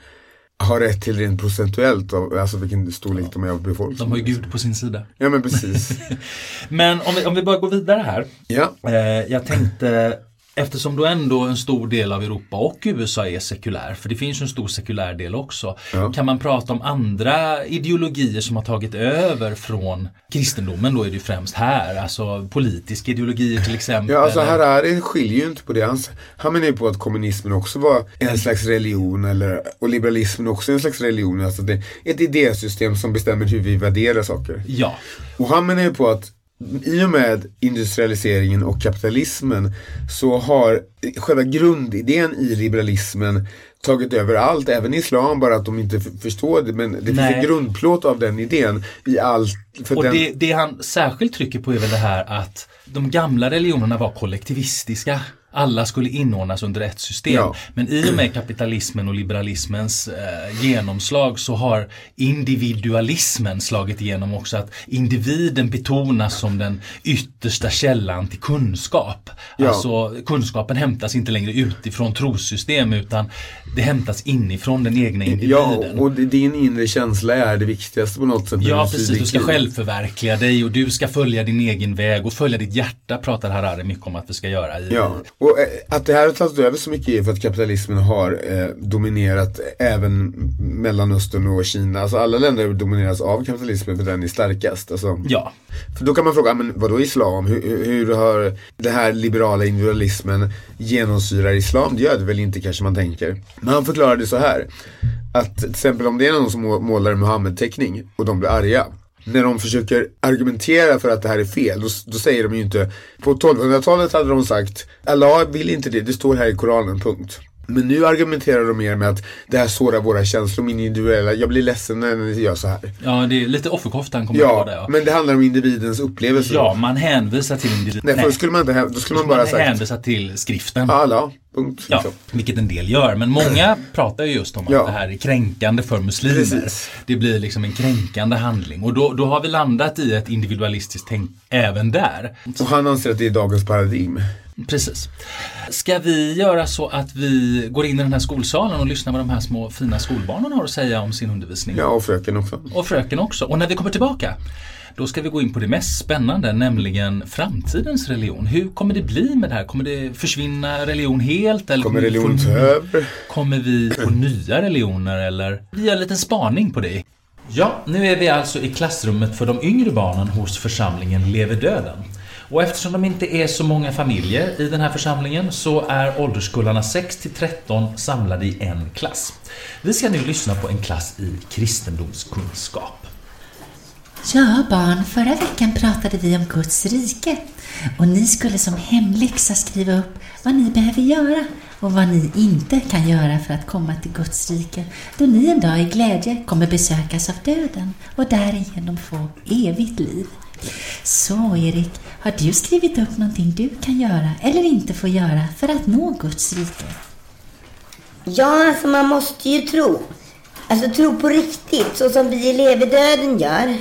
S2: har rätt till rent procentuellt av alltså vilken storlek de är av befolkningen.
S4: De har ju Gud på sin sida.
S2: Ja men precis. [LAUGHS]
S4: Men om vi, om vi bara går vidare här.
S2: ja.
S4: Eh, jag tänkte, eftersom då ändå en stor del av Europa och USA är sekulär, för det finns en stor sekulär del också,
S2: Ja.
S4: kan man prata om andra ideologier som har tagit över från kristendomen, då är det främst här, alltså politiska ideologier till exempel.
S2: Ja, alltså Harari skiljer ju inte på det. Han, han menar ju på att kommunismen också var en slags religion eller, och liberalismen också en slags religion. Alltså det ett idésystem som bestämmer hur vi värderar saker.
S4: Ja,
S2: Och han menar ju på att i och med industrialiseringen och kapitalismen så har själva grundidén i liberalismen tagit över allt, även islam, bara att de inte förstår det. Men det finns
S4: Nej.
S2: en grundplåt av den idén i allt.
S4: Och
S2: den,
S4: det, det han särskilt trycker på är väl det här att de gamla religionerna var kollektivistiska. Alla skulle inordnas under ett system.
S2: Ja.
S4: Men i och med kapitalismen och liberalismens eh, genomslag så har individualismen slagit igenom också. Att individen betonas som den yttersta källan till kunskap.
S2: Ja.
S4: Alltså kunskapen hämtas inte längre utifrån trossystem utan det hämtas inifrån den egna individen.
S2: ja, och din inre känsla är det viktigaste på något sätt.
S4: Ja precis, du ska självförverkliga dig och du ska följa din egen väg och följa ditt hjärta pratar Harari mycket om att vi ska göra. I,
S2: Ja, och eh, att det här har tagit över så mycket är för att kapitalismen har eh, dominerat även Mellanöstern och Kina. Alltså alla länder domineras av kapitalismen för den är starkast. Alltså,
S4: ja.
S2: För då kan man fråga, men vadå islam? Hur, hur- har det här liberala individualismen genomsyrar islam? Det gör det väl inte kanske man tänker. Men han förklarade så här. Att till exempel om det är någon som må- målar en Muhammed-teckning och de blir arga. När de försöker argumentera för att det här är fel, då, då säger de ju inte På 1200-talet hade de sagt Allah vill inte det, det står här i Koranen, punkt. Men nu argumenterar de mer med att det här sårar våra känslor, min individuella, jag blir ledsen när ni gör så här.
S4: ja, det är lite offerkoftan kommer ja, det.
S2: Ja,
S4: Ja.
S2: men det handlar om individens upplevelse.
S4: ja, man hänvisar till individen.
S2: Nej, först skulle man inte, då skulle man bara
S4: man
S2: sagt
S4: hänvisar till skriften.
S2: alla, punkt.
S4: Ja,
S2: Liksom.
S4: vilket en del gör. Men många [CLEARS THROAT] pratar ju just om att
S2: Ja.
S4: det här är kränkande för muslimer.
S2: Precis.
S4: Det blir liksom en kränkande handling. Och då, då har vi landat i ett individualistiskt tänk även där.
S2: Och han anser att det är dagens paradigm.
S4: Precis. Ska vi göra så att vi går in i den här skolsalen och lyssnar vad de här små fina skolbarnen har att säga om sin undervisning?
S2: Ja, och fröken också.
S4: Och fröken också. Och när vi kommer tillbaka då ska vi gå in på det mest spännande, nämligen framtidens religion. Hur kommer det bli med det här? Kommer det försvinna religion helt? Eller
S2: Kommer religion ta över?
S4: Kommer vi få [CLEARS THROAT] nya religioner eller? Vi gör en liten spaning på det. Ja, nu är vi alltså i klassrummet för de yngre barnen hos församlingen Lever Döden. Och eftersom de inte är så många familjer i den här församlingen så är ålderskullarna 6 till 13 samlade i en klass. Vi ska nu lyssna på en klass i kristendomskunskap.
S7: Ja, barn, förra veckan pratade vi om Guds rike och ni skulle som hemläxa skriva upp vad ni behöver göra och vad ni inte kan göra för att komma till Guds rike då ni en dag i glädje kommer besökas av döden och därigenom få evigt liv. Så Erik, har du skrivit upp någonting du kan göra eller inte får göra för att nå Guds rike?
S8: Ja, alltså man måste ju tro. Alltså tro på riktigt, så som vi i leverdöden gör.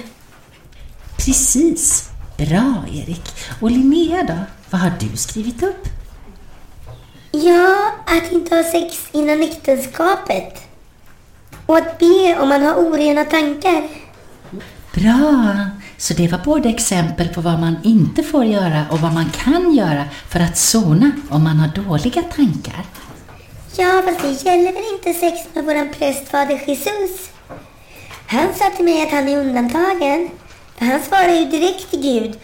S7: Precis. Bra Erik. Och Linnea då? Vad har du skrivit upp?
S8: Ja, att inte ha sex innan äktenskapet. Och att be om man har orena tankar.
S7: Bra! Så det var både exempel på vad man inte får göra och vad man kan göra för att sona om man har dåliga tankar.
S8: Ja, fast det gäller väl inte sex med våran prästfader Jesus? Han sa till mig att han är undantagen. Han svarade ju direkt till Gud.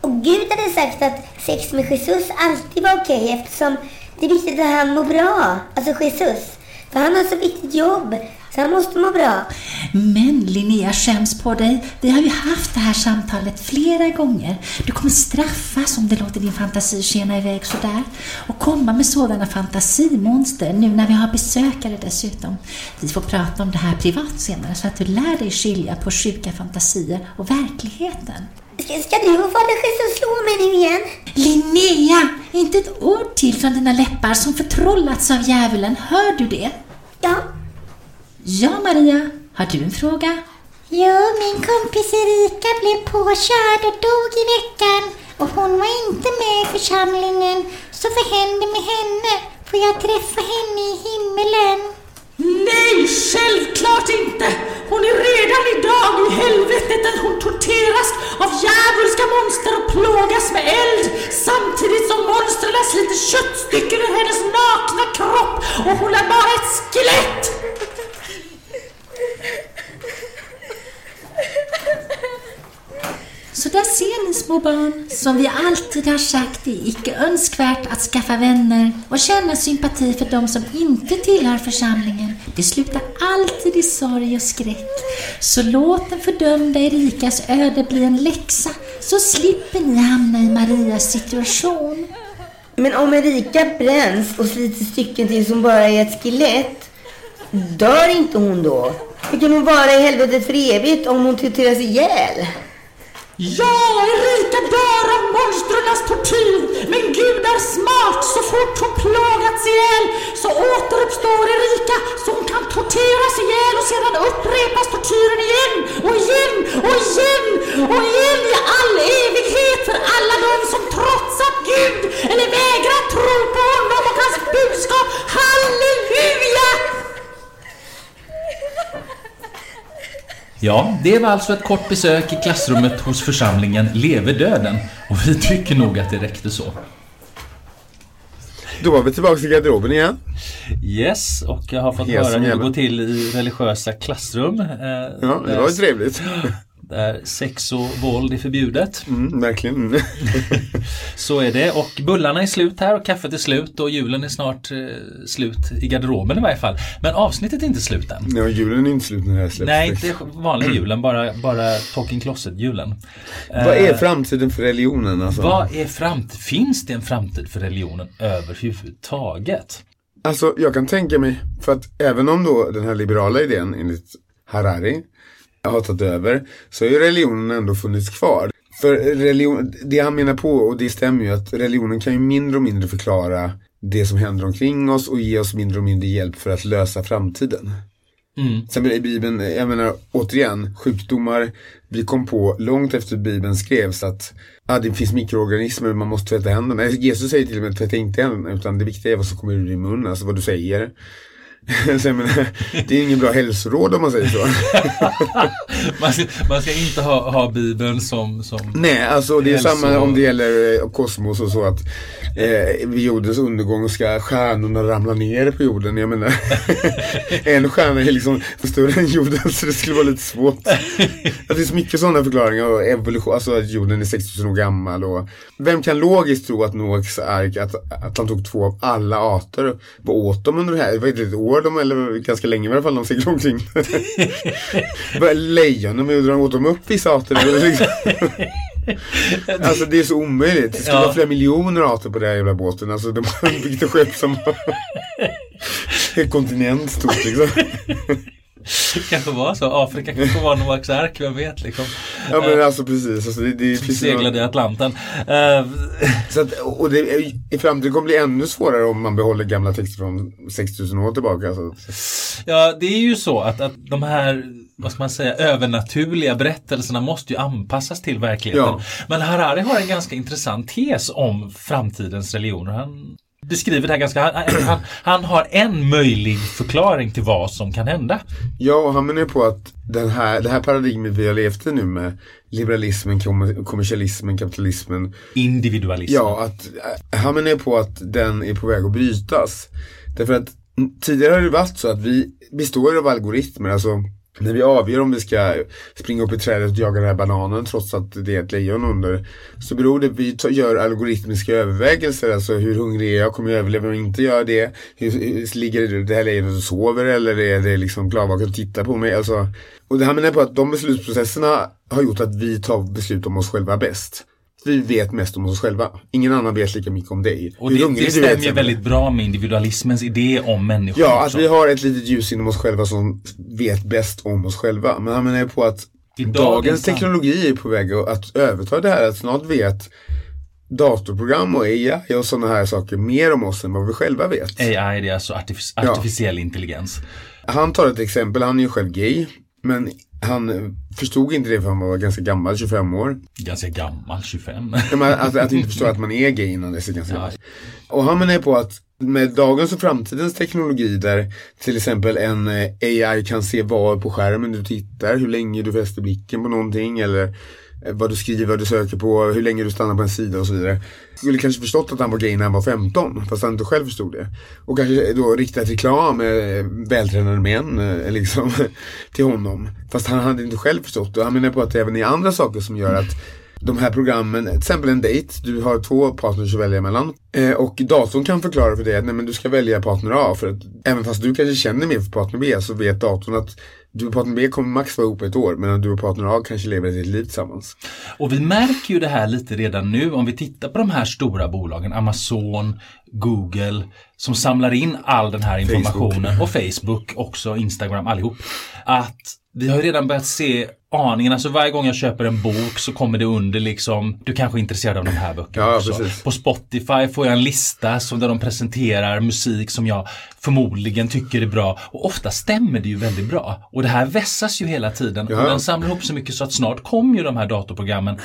S8: Och Gud hade sagt att sex med Jesus alltid var okej eftersom det är viktigt att han mår bra. Alltså Jesus. För han har så viktigt jobb. Så han måste må bra.
S7: Men Linnea, skäms på dig. Vi har ju haft det här samtalet flera gånger. Du kommer straffas om du låter din fantasi skena iväg sådär. Och komma med sådana fantasimonster nu när vi har besökare dessutom. Vi får prata om det här privat senare så att du lär dig skilja på sjuka fantasier och verkligheten.
S8: Ska, och fader Jesus slå mig nu igen?
S7: Linnea! Inte ett ord till från dina läppar som förtrollats av djävulen. Hör du det?
S8: Ja.
S7: Ja, Maria. Har du en fråga?
S9: Jo, min kompis Erika blev påkörd och dog i veckan och hon var inte med i församlingen. Så vad händer med henne? Får jag träffa henne i himmelen?
S10: Nej, självklart inte! Helvetet hon torteras av djävulska monster och plågas med eld samtidigt som monstren sliter köttstycken ur hennes nakna kropp och hon är bara ett skelett!
S7: Så där ser ni små barn, som vi alltid har sagt det är icke önskvärt att skaffa vänner och känna sympati för de som inte tillhör församlingen. Det slutar alltid i sorg och skräck. Så låt den fördömda Erikas öde bli en läxa, så slipper ni hamna i Marias situation.
S8: Men om Erika bränns och slits i stycken tills hon bara är ett skelett, dör inte hon då? Hur kan hon vara i helvetet för evigt om hon torteras ihjäl?
S10: Ja, Erika dör av monstrenas tortyr, men Gud är smart. Så fort hon plågats ihjäl så återuppstår Erika så hon kan torteras ihjäl och sedan upprepas tortyren igen och igen och igen och igen i all evighet för alla de som trotsat Gud eller vägrat tro på honom och hans budskap. Halleluja!
S4: Ja, det var alltså ett kort besök i klassrummet hos församlingen Lever döden och vi tycker nog att det räckte så.
S2: Då var vi tillbaka i garderoben igen.
S4: Yes, och jag har fått
S2: Hes
S4: höra hur det går till i religiösa klassrum. eh,
S2: Ja, det var ju trevligt. [LAUGHS]
S4: Där sex och våld är förbjudet.
S2: Mm, verkligen. [LAUGHS]
S4: Så är det och bullarna är slut här och kaffet är slut och julen är snart eh, slut i garderoben i varje fall. Men avsnittet är inte slut än.
S2: Ja, julen är inte slut när det här släpps.
S4: Nej, inte vanliga [CLEARS THROAT] julen, bara, bara Talking Closet-julen.
S2: Vad är
S4: Eh,
S2: framtiden för religionen? Alltså?
S4: Vad är framtid? Finns det en framtid för religionen överhuvudtaget?
S2: Alltså jag kan tänka mig, för att även om då den här liberala idén enligt Harari har tagit över, så har ju religionen ändå funnits kvar. För religion, det han menar på, och det stämmer ju, att religionen kan ju mindre och mindre förklara det som händer omkring oss och ge oss mindre och mindre hjälp för att lösa framtiden.
S4: Mm.
S2: Exempel i Bibeln, jag menar återigen, sjukdomar vi kom på långt efter Bibeln skrevs att ah, det finns mikroorganismer, man måste tvätta händerna. Jesus säger till och med tvätta inte händerna, utan det viktiga är vad som kommer ur din mun, alltså vad du säger. [LAUGHS] så jag menar, det är ingen bra hälsoråd om man säger så. [LAUGHS]
S4: Man ska, man ska inte ha, ha Bibeln som, som
S2: Nej, alltså det är samma om det gäller eh, kosmos och så att eh, vid jordens undergång ska stjärnorna ramla ner på jorden. Jag menar, [LAUGHS] en stjärna är liksom större än jorden så det skulle vara lite svårt. Att det är så mycket sådana förklaringar och evolution, alltså att jorden är 6000 år gammal och vem kan logiskt tro att Noaks ark, att, att han tog två av alla arter och åt dem under det här, det var inte ett år år, de, eller ganska länge i alla fall, de seglar omkring. [LAUGHS] Lejonen, men drar åt dem upp vissa arter? liksom? [LAUGHS] alltså det är så omöjligt. Det skulle
S4: Ja.
S2: vara flera miljoner arter på den här jävla båten. Alltså de har byggt ett skepp som [LAUGHS] en kontinent stort liksom.
S4: Kanske var så. Afrika kanske var Noaks ark, vem vet liksom.
S2: Ja men alltså precis. Alltså, det, det finns
S4: Seglade i Atlanten. Eh,
S2: Så att, och det, I framtiden kommer det bli ännu svårare om man behåller gamla texter från 6000 år tillbaka. Alltså.
S4: Ja, det är ju så att, att de här, vad ska man säga, övernaturliga berättelserna måste ju anpassas till verkligheten.
S2: Ja.
S4: Men Harari har en ganska intressant tes om framtidens religioner. Han beskriver det här ganska, han, han, han har en möjlig förklaring till vad som kan hända.
S2: Ja, och han menar ju på att den här, det här paradigmet vi har levt i nu med liberalismen, kommer- kommersialismen, kapitalismen.
S4: Individualism.
S2: Ja, att äh, han menar ju på att den är på väg att brytas. Därför att tidigare har det varit så att vi består av algoritmer, alltså när vi avgör om vi ska springa upp i trädet och jaga den här bananen trots att det är ett lejon under. Så beror det, vi gör algoritmiska övervägelser, alltså hur hungrig är jag, kommer jag överleva om jag inte gör det? Hur, hur ligger det här lejonet och sover eller är det liksom klarvaket och tittar på mig? Alltså, och det här menar jag på att de beslutsprocesserna har gjort att vi tar beslut om oss själva bäst. Vi vet mest om oss själva. Ingen annan vet lika mycket om dig.
S4: Och det, det
S2: är,
S4: stämmer väldigt bra med individualismens idé om människan.
S2: Ja, att
S4: också.
S2: vi har ett litet ljus inom oss själva som vet bäst om oss själva. Men han menar ju på att
S4: dagens
S2: dagens teknologi är på väg att- att överta det här. Att snart vet datorprogram och AI och sådana här saker mer om oss än vad vi själva vet.
S4: AI det är alltså artific-
S2: Ja.
S4: artificiell intelligens.
S2: Han tar ett exempel, han är ju själv gay. Men han förstod inte det för han var ganska gammal, 25 år.
S4: Ganska gammal, 25.
S2: Ja, men att, att inte förstå att man är gay innan dess är ganska gammalt. Och han menar på att med dagens och framtidens teknologi där till exempel en eh, AI kan se var på skärmen du tittar, hur länge du fäster blicken på någonting eller Eh, vad du skriver, vad du söker på, hur länge du stannar på en sida och så vidare. Skulle kanske förstått att han var gay när han var 15, fast han inte själv förstod det. Och kanske då riktat reklam, eh, vältränade män, eh, [LAUGHS] liksom, till honom. Fast han hade inte själv förstått det. Han menar på att det även är andra saker som gör att de här programmen, till exempel en dejt, du har två partners att välja mellan. Eh, och datorn kan förklara för dig att nej, men du ska välja partner A. För att även fast du kanske känner mer för partner B så vet datorn att du och partner B kommer max vara ihop ett år medan du och partner A kanske lever ett helt liv tillsammans.
S4: Och vi märker ju det här lite redan nu om vi tittar på de här stora bolagen, Amazon, Google, som samlar in all den här informationen och Facebook också, Instagram, allihop. Att vi har ju redan börjat se aningen, alltså varje gång jag köper en bok så kommer det under liksom, du kanske är intresserad av de här böckerna
S2: Ja,
S4: också.
S2: precis.
S4: På Spotify får jag en lista som där de presenterar musik som jag förmodligen tycker är bra. Och ofta stämmer det ju väldigt bra. Och det här vässas ju hela tiden.
S2: Ja.
S4: Och den samlar ihop så mycket så att snart kommer ju de här datorprogrammen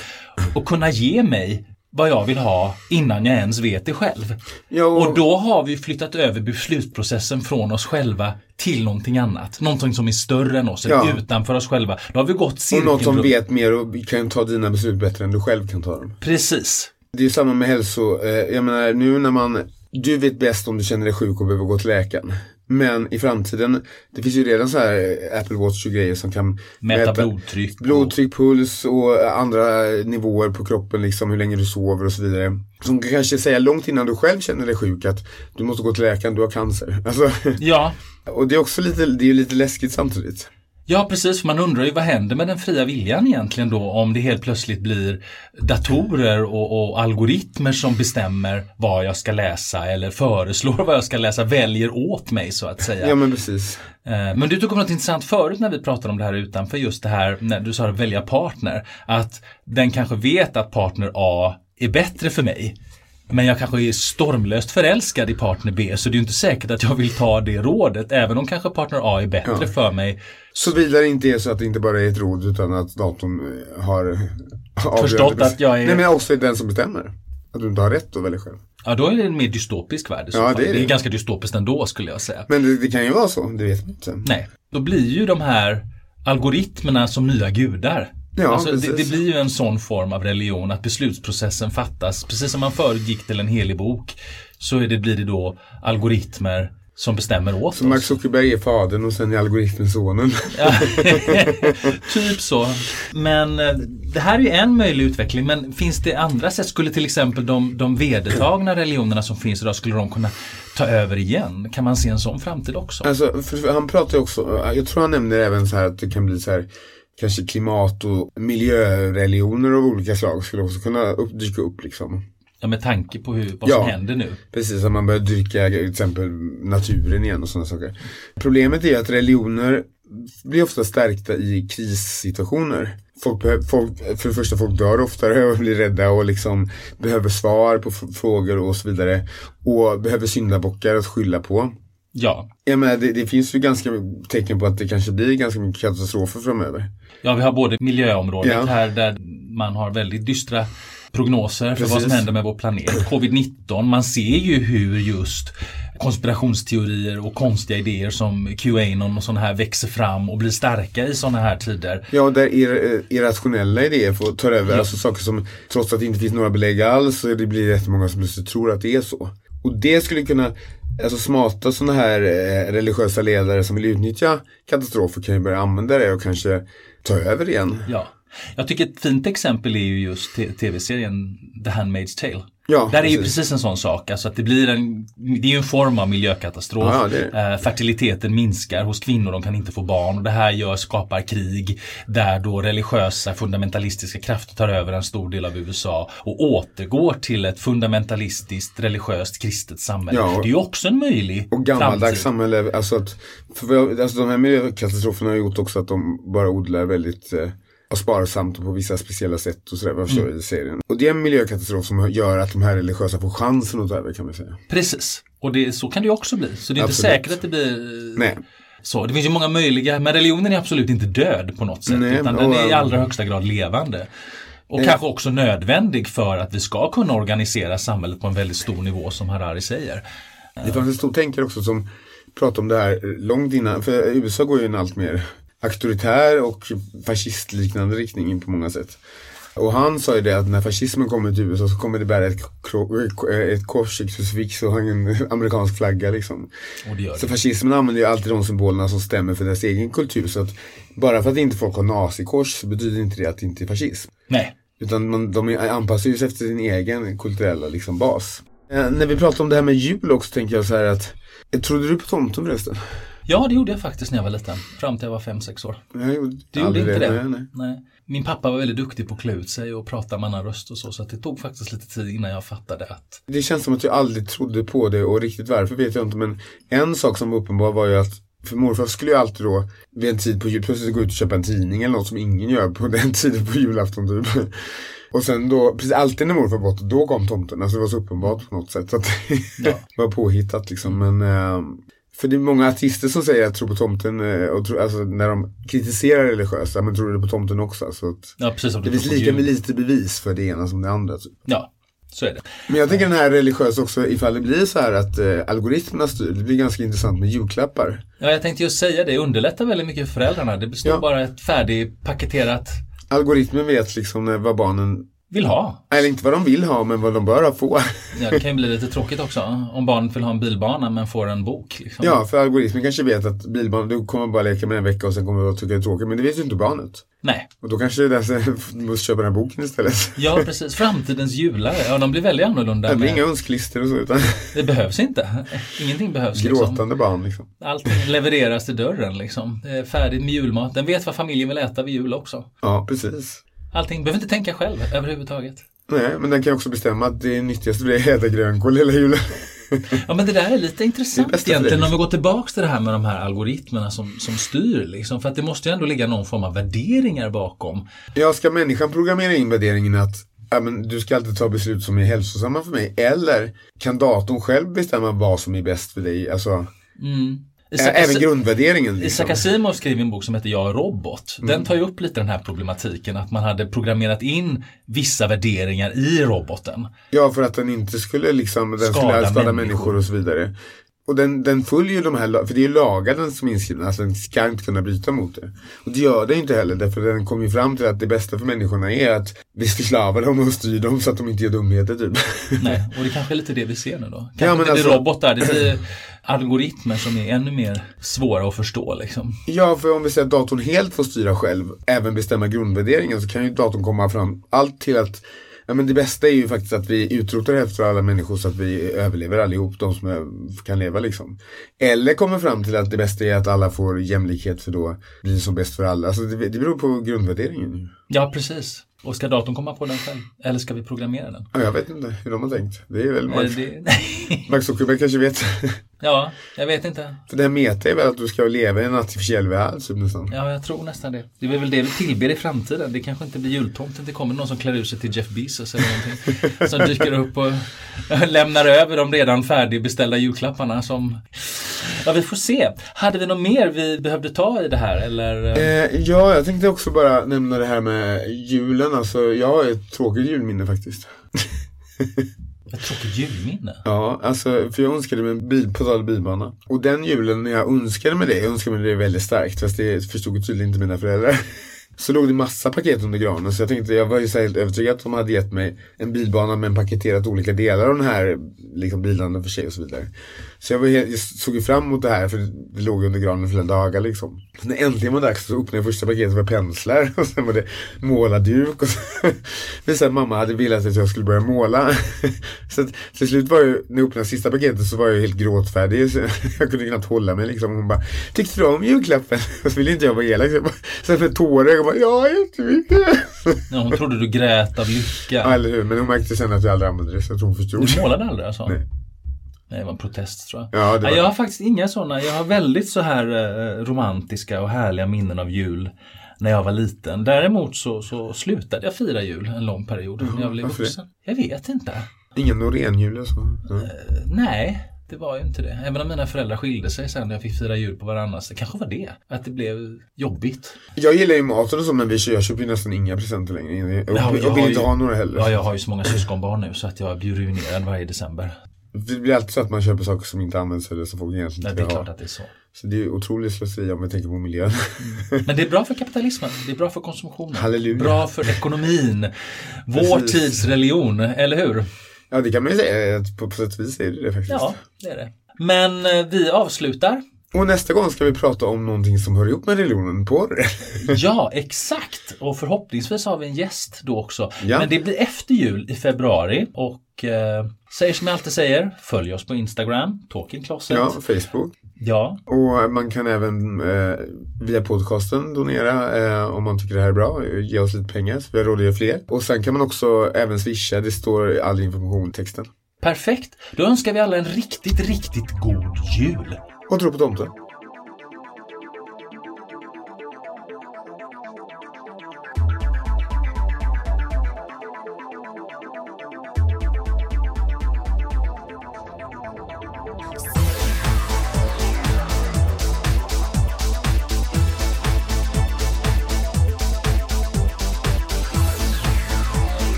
S4: att kunna ge mig vad jag vill ha innan jag ens vet det själv.
S2: Ja, och-
S4: och då har vi flyttat över beslutsprocessen från oss själva till någonting annat. Någonting som är större än oss,
S2: Ja.
S4: utanför oss själva. Då har vi gått
S2: Och
S4: cirkeln
S2: något som vet mer och kan ta dina beslut bättre än du själv kan ta dem.
S4: Precis.
S2: Det är samma med hälso, eh, jag menar nu när man, du vet bäst om du känner dig sjuk och behöver gå till läkaren. Men i framtiden, det finns ju redan så här eh, Apple Watch och grejer som kan
S4: Mäta blodtryck.
S2: blodtryck, puls och andra nivåer på kroppen, liksom hur länge du sover och så vidare. Som kan kanske säga långt innan du själv känner dig sjuk att du måste gå till läkaren, du har cancer. [LAUGHS] Alltså,
S4: Ja,
S2: och det är också lite, det är lite läskigt samtidigt.
S4: Ja precis, man undrar ju vad händer med den fria viljan egentligen då om det helt plötsligt blir datorer och, och algoritmer som bestämmer vad jag ska läsa eller föreslår vad jag ska läsa, väljer åt mig så att säga.
S2: Ja men precis.
S4: Eh, Men du tog upp något intressant förut när vi pratade om det här utanför, just det här när du sa att välja partner. Att den kanske vet att partner A är bättre för mig. Men jag kanske är stormlöst förälskad i partner B så det är ju inte säkert att jag vill ta det rådet även om kanske partner A är bättre
S2: Ja.
S4: för mig.
S2: Såvida det inte är så att det inte bara är ett råd utan att datorn eh, har
S4: Förstått att jag är-
S2: Nej men också är den som bestämmer. Att du inte har rätt att välja själv.
S4: Ja, då är det en mer dystopisk värld
S2: Ja, det är
S4: det är
S2: det.
S4: ganska dystopiskt ändå skulle jag säga.
S2: Men det, det kan ju vara så, det vet man inte.
S4: Nej, då blir ju de här algoritmerna som nya gudar.
S2: Ja,
S4: alltså, det, det blir ju en sån form av religion att beslutsprocessen fattas. Precis som man förut gick till en helig bok så är det, blir det då algoritmer som bestämmer åt
S2: Så Mark
S4: oss.
S2: Zuckerberg är fadern och sen är algoritmen sonen. [LAUGHS]
S4: Typ så. Men eh, det här är ju en möjlig utveckling men finns det andra sätt? Skulle till exempel de, de vedertagna religionerna som finns idag, skulle de kunna ta över igen? Kan man se en sån framtid också?
S2: Alltså, för han pratar ju också, jag tror han nämner även så här att det kan bli så här Kanske klimat och miljöreligioner av olika slag skulle också kunna upp, dyka upp liksom.
S4: Ja, med tanke på hur, vad
S2: Ja.
S4: som händer nu.
S2: Precis, att man börjar dyrka till exempel naturen igen och sådana saker. Problemet är att religioner blir ofta stärkta i krissituationer. Folk, folk, för det första, folk dör oftare och blir rädda och liksom behöver svar på frågor och så vidare. Och behöver syndabockar att skylla på.
S4: Ja.
S2: Jag menar, det, det finns ju ganska tecken på att det kanske blir ganska mycket katastrofer framöver.
S4: Ja, vi har både miljöområdet
S2: Ja.
S4: här där man har väldigt dystra prognoser för vad som
S2: Precis.
S4: händer med vår planet. Covid-19, man ser ju hur just konspirationsteorier och konstiga idéer som Qanon och sådana här växer fram och blir starka i sådana här tider.
S2: Ja, där ir, irrationella idéer får ta över.
S4: Ja.
S2: Alltså saker som, trots att det inte finns några belägg alls, så det blir jättemånga som plötsligt tror att det är så. Och det skulle kunna, alltså smarta sådana här eh, religiösa ledare som vill utnyttja katastrofer kan ju börja använda det och kanske ta över igen.
S4: Ja. Jag tycker ett fint exempel är ju just tv-serien The Handmaid's Tale.
S2: Ja,
S4: Där är ju
S2: precis.
S4: precis en sån sak, alltså att det blir en, det är en form av miljökatastrof.
S2: Ja, det.
S4: Eh, fertiliteten minskar hos kvinnor, de kan inte få barn och det här gör, skapar krig där då religiösa fundamentalistiska krafter tar över en stor del av USA och återgår till ett fundamentalistiskt religiöst kristet samhälle.
S2: Ja, och-
S4: det är ju också en möjlig
S2: Och gammaldags samhälle, alltså att, för alltså de här miljökatastroferna har gjort också att de bara odlar väldigt eh, och sparsamt och på vissa speciella sätt och sådär, jag förstår
S4: Mm.
S2: i serien. Och det är en miljökatastrof som gör att de här religiösa får chansen att ta över kan man säga.
S4: Precis, och det, så kan det ju också bli. Så det är inte
S2: Absolut.
S4: säkert att det blir eh,
S2: Nej.
S4: så. Det finns ju många möjliga, men religionen är absolut inte död på något sätt.
S2: Nej,
S4: utan den är i allra högsta grad levande. Och
S2: Eh.
S4: kanske också nödvändig för att vi ska kunna organisera samhället på en väldigt stor nivå som Harari säger.
S2: Det fanns en stor tänkare också som pratade om det här långt innan, för USA går ju en allt mer auktoritär och fascistliknande riktning på många sätt. Och han sa ju det att när fascismen kommer till USA så kommer det bära ett, ett kors, ett krucifix och en amerikansk flagga liksom.
S4: Det
S2: Så
S4: det.
S2: fascismen använder ju alltid de symbolerna som stämmer för deras egen kultur. Så att bara för att inte folk har nazikors så betyder inte det att det inte är fascism.
S4: Nej.
S2: Utan man, de anpassar ju sig efter sin egen kulturella liksom, bas. Eh, när vi pratar om det här med jul också tänker jag så här att eh, Trodde du på tomten förresten?
S4: Ja, det gjorde jag faktiskt när jag var liten. Fram till jag var 5-6 år.
S2: Jag gjorde
S4: Du gjorde inte det?
S2: Nej, nej.
S4: Nej. Min pappa var väldigt duktig på att klä ut sig och prata med annan röst och så. Så att det tog faktiskt lite tid innan jag fattade att
S2: Det känns som att jag aldrig trodde på det och riktigt varför vet jag inte men en sak som var uppenbar var ju att för morfar skulle ju alltid då vid en tid på jul plötsligt gå ut och köpa en tidning eller något som ingen gör på [LAUGHS] den tiden på julafton typ. Och sen då, precis alltid när morfar var borta, då kom tomten. Alltså det var så uppenbart på något sätt. Så att det [LAUGHS] var påhittat liksom. Men, eh, för det är många artister som säger att tro på tomten, eh, och tro, alltså när de kritiserar religiösa, men tror du på tomten också? Så att
S4: Ja, precis som
S2: det finns lika med lite bevis för det ena som det andra. Typ.
S4: Ja, så är det.
S2: Men jag tänker den här religiösa också, ifall det blir så här att eh, algoritmerna styr, det blir ganska intressant med julklappar.
S4: Ja, jag tänkte just säga det, underlättar väldigt mycket för föräldrarna. Det består
S2: Ja.
S4: bara ett färdigpaketerat
S2: Algoritmen vet liksom vad barnen,
S4: vill ha.
S2: eller inte vad de vill ha, men vad de bör få. [LAUGHS]
S4: Ja, det kan ju bli lite tråkigt också om barnet vill ha en bilbana men får en bok. Liksom.
S2: Ja, för algoritmen kanske vet att bilbarn, du kommer bara leka med en vecka och sen kommer du att tycka det är tråkigt, men det vet ju inte barnet.
S4: Nej.
S2: Och då kanske det du [LAUGHS] måste köpa den här boken istället.
S4: Ja, precis. Framtidens julare, ja de blir väldigt annorlunda.
S2: Det blir
S4: med-
S2: inga önsklistor och så, utan
S4: Det behövs inte. Ingenting behövs. Liksom.
S2: gråtande barn liksom.
S4: Allting levereras till dörren liksom. Färdigt med julmat. Den vet vad familjen vill äta vid jul också.
S2: Ja, precis.
S4: Allting, behöver inte tänka själv överhuvudtaget.
S2: Nej, men den kan också bestämma att det nyttigaste blir att äta grönkål hela julen.
S4: Ja men det där är lite intressant
S2: dig,
S4: egentligen om vi går tillbaks till det här med de här algoritmerna som, som styr liksom. För att det måste ju ändå ligga någon form av värderingar bakom.
S2: Ja, ska människan programmera in värderingen att ja, men du ska alltid ta beslut som är hälsosamma för mig? Eller kan datorn själv bestämma vad som är bäst för dig? Alltså,
S4: Mm. Isaac
S2: även grundvärderingen. Liksom.
S4: Isaac Asimov skriver en bok som heter Jag är robot. Den
S2: Mm.
S4: tar ju upp lite den här problematiken att man hade programmerat in vissa värderingar i roboten.
S2: Ja, för att den inte skulle liksom, den
S4: Skada
S2: skulle skada
S4: människor.
S2: människor och så vidare. Och den, den följer ju de här, för det är ju lagarna som är inskrivna, alltså den ska inte kunna bryta mot det. Och det gör den inte heller, därför den kommer ju fram till att det bästa för människorna är att vi förslavar dem och styr dem så att de inte gör dumheter typ.
S4: Nej, och det kanske är lite det vi ser nu då. Kanske
S2: Ja, men
S4: det blir
S2: alltså-
S4: robotar, det blir algoritmer som är ännu mer svåra att förstå liksom.
S2: Ja, för om vi säger att datorn helt får styra själv, även bestämma grundvärderingen, så kan ju datorn komma fram allt till att Ja men det bästa är ju faktiskt att vi utrotar hälften av alla människor så att vi överlever allihop, de som kan leva liksom. Eller kommer fram till att det bästa är att alla får jämlikhet för då blir det som bäst för alla. Alltså det, det beror på grundvärderingen.
S4: Ja, precis. Och ska datorn komma på den själv? Eller ska vi programmera den?
S2: Ja, jag vet inte hur de har tänkt. Det är väl
S4: Eh,
S2: Max,
S4: det- [LAUGHS]
S2: Max Zuckerberg kanske vet.
S4: Ja, jag vet inte.
S2: för det här meta är väl att du ska leva i en artificiell värld typ nästan.
S4: Ja, jag tror nästan det. Det är väl det vi tillber i framtiden. Det kanske inte blir jultomten. Det kommer någon som klär ut sig till Jeff Bezos eller någonting. [LAUGHS] som dyker upp och lämnar över de redan färdigbeställda julklapparna som... Ja, vi får se. Hade vi något mer vi behövde ta i det här eller?
S2: Eh, ja, jag tänkte också bara nämna det här med julen. Alltså, jag har ett tråkigt julminne faktiskt. [LAUGHS]
S4: Ett tråkigt julminne?
S2: Ja, alltså för jag önskade mig en bil, på tal bilbana. Och den julen när jag önskade mig det, jag önskade mig det väldigt starkt, fast det förstod tydligen inte mina föräldrar. [LAUGHS] Så låg det massa paket under granen så jag tänkte, jag var ju så helt övertygad att de hade gett mig en bilbana men paketerat olika delar av den här liksom bilarna för sig och så vidare. Så jag, var helt, jag såg ju fram emot det här för det låg under granen flera dagar liksom. Så när äntligen var dags så öppnade jag första paketet med penslar [LAUGHS] och sen var det målarduk och så [LAUGHS] visade att mamma hade velat att jag skulle börja måla. [LAUGHS] Så att till slut var ju, när jag öppnade sista paketet så var jag helt gråtfärdig. Så jag kunde knappt hålla mig liksom. Hon bara, tyckte du om julklappen? Och så ville inte jag vara elak. Så jag bara, sen med tårar, jag bara, ja jättemycket.
S4: Ja, hon trodde du grät av lycka.
S2: Ja, eller hur. Men hon märkte sen att jag aldrig använde det så tror hon förstod.
S4: Du målade aldrig alltså?
S2: Nej.
S4: Nej, det var en protest tror jag.
S2: Ja, var
S4: jag har faktiskt inga sådana. Jag har väldigt så här eh, romantiska och härliga minnen av jul när jag var liten. Däremot så, så slutade jag fira jul en lång period när jag blev
S2: varför det?
S4: vuxen. Jag vet inte.
S2: Ingen Norén-jul och så? Ja.
S4: Nej, det var ju inte det. Även om mina föräldrar skilde sig sen när jag fick fira jul på varandras. Det kanske var det. Att det blev jobbigt.
S2: Jag gillar ju maten och så men vi, jag köper ju nästan inga presenter längre. Och,
S4: Ja, jag
S2: vill inte ha några heller.
S4: Ja, jag har ju så många syskonbarn nu så att jag blir ruinerad varje december.
S2: Det blir alltid så att man köper saker som inte används eller som folk egentligen inte
S4: det är
S2: vill ha.
S4: klart att det är så.
S2: Så det är otroligt slöseri om vi tänker på miljön. [LAUGHS]
S4: Men det är bra för kapitalismen. Det är bra för konsumtionen.
S2: Halleluja.
S4: Bra för ekonomin. Vår
S2: Precis.
S4: tids religion, eller hur?
S2: Ja, det kan man ju säga. På, på sätt och vis är det det faktiskt.
S4: Ja, det är det. Men eh, vi avslutar.
S2: Och nästa gång ska vi prata om någonting som hör ihop med religionen, porr. [LAUGHS]
S4: Ja, exakt. Och förhoppningsvis har vi en gäst då också.
S2: Ja.
S4: Men det blir efter jul i februari. Och eh, säger som jag alltid säger, följ oss på Instagram, Talking Closet.
S2: ja, Facebook.
S4: Ja,
S2: Och man kan även eh, via podcasten donera eh, om man tycker det här är bra. Ge oss lite pengar så vi har råd att göra fler. Och sen kan man också även swisha. Det står all information i texten.
S4: perfekt. Då önskar vi alla en riktigt, riktigt god jul.
S2: Och tro på tomten.